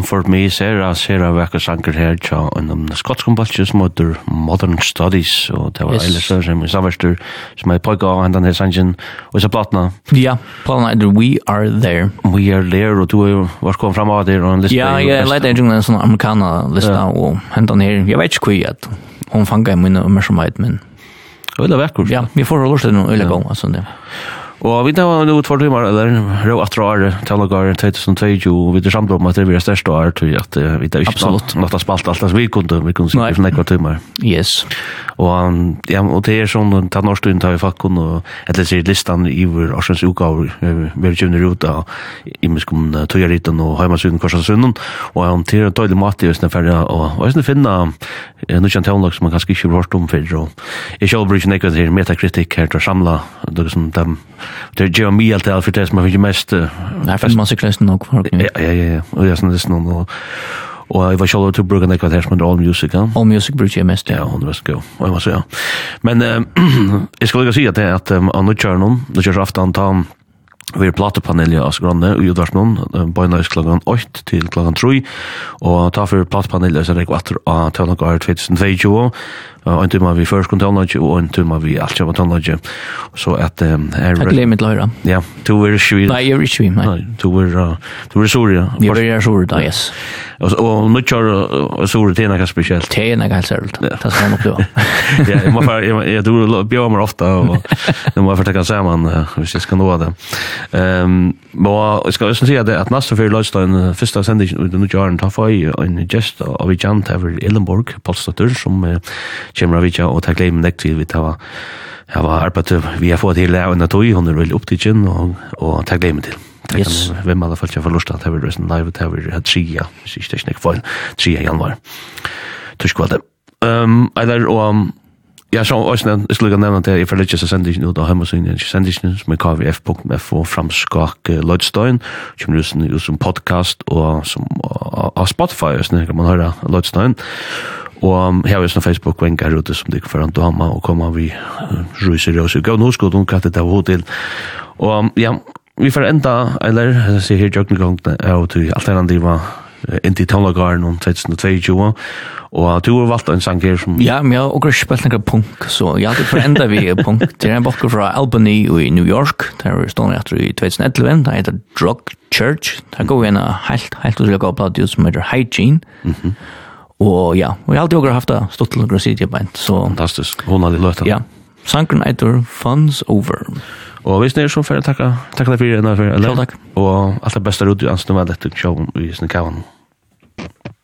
Comfort Me, ser jeg, ser jeg vekker sanker her, tja, en um, skotskombalsje som heter Modern Studies, og det var yes. Eilis Sørensen i samverster, som er pojka av hendan her sangen, og så platna. Ja, platna er We Are There. We Are There, og du er jo, var kom fram av der, og en liste. Ja, jeg leide en jungla en sånn amerikana lista, ja. og hendan her, jeg vet ikke hva at hun fanga i minne ummersomhet, men... Øyla vekker. Ja, vi får holde oss til noen øyla gong, altså det. Ja. Og vi tar nå två timmar eller rå att dra det till några 2020 och vi det samt om at det blir största år till att vi tar ikke sånt något att spalta allt vi kunde vi kunde se för några timmar. Yes. Og, ja og det er sånn, ta norsk stund tar vi fack och eller sier listan i vår årsens utgåvor vi tjuner ut av i mig og toja korsasunnen, og korsa han till en døylig mat i när färdig och och sen finna nu kan tala som man kanske inte har hört om för och jag själv brukar nekva samla det som dem det er ju mer allt for det som har fick mest Nej för man cyklar nog folk. Ja ja ja och jag snäs någon og Og jeg var själv till Bruggen där som med all music ja. All music brukar mest ja hon måste gå. Och jag måste ja. Men jag skulle säga att det att Anna Charnon, det körs aftan ta Vi er platepanelja av Skrande i Udarsmån, bøgnøys klokken 8 til klokken 3, og ta for platepanelja, så er det ikke etter av Tøvnagard 2022, en tumma vi først kunne tannlodge, og en tumma vi alt kjøpte tannlodge. Så at... Um, er, Takk lei mitt løyre. Ja, to er ikke Nei, jeg er ikke vi, nei. To er, to er sore, ja. Jeg er sore da, yes. Og, og nå kjører sore til noe spesielt. Til noe helt særlig, det skal man oppleve. Ja, jeg må bare, jeg, tror bjør meg ofte, og det må bare tenke sammen, hvis jeg skal nå det. Um, og jeg skal også si at, at nesten før løystein, første sendingen, nå kjører han, ta for en gjest av vi kjent her Ellenborg, Polstadur, som kommer av vidtja, og ta gleder meg til vi tar Jeg var arbeidet, vi har fått hele av en tog, hun er veldig opptidgen, og, og ta gleder meg til. Det yes. kan vem alla fall jag förlust att över resten live det över att trea. Så är det snack fall. Trea januari. Tusk vad det. Ehm eller och Ja, så også nevnt, jeg skulle ikke nevne det, jeg får ikke så sender ikke noe, da har man sin sender ikke noe, som er kvf.fo framskak Lødstein, som er jo som podcast, og som av Spotify, hvis sånn, kan man høre Lødstein, og her er jo sånn Facebook-venk her ute, som det ikke foran dama, og kommer vi ruser i oss, og gav noe skod, hun kattet av hodil, og ja, vi får enda, eller, jeg sier her, jeg er jo til alternativa inn til Tavlagaren om 2022, og du har valgt en sang her som... Ja, men jeg har også spilt noen punk, så jeg hadde forenda vi punk. Det er en bakker fra Albany i New York, der er stående etter i 2011, det heter Drug Church, der går vi en helt, helt utrolig god platt som heter Hygiene, mm og ja, og jeg har alltid også haft det stått til å sitte på band, så... Fantastisk, hun hadde løtt det. Ja, sangen heter Fun's Over. Fun's Over. Og hvis snir som fyrir takka, takka deg fyrir enn fyrir, og alt det beste rudi, og alt det beste rudi, ansen, og dette det i rudi, ansen, og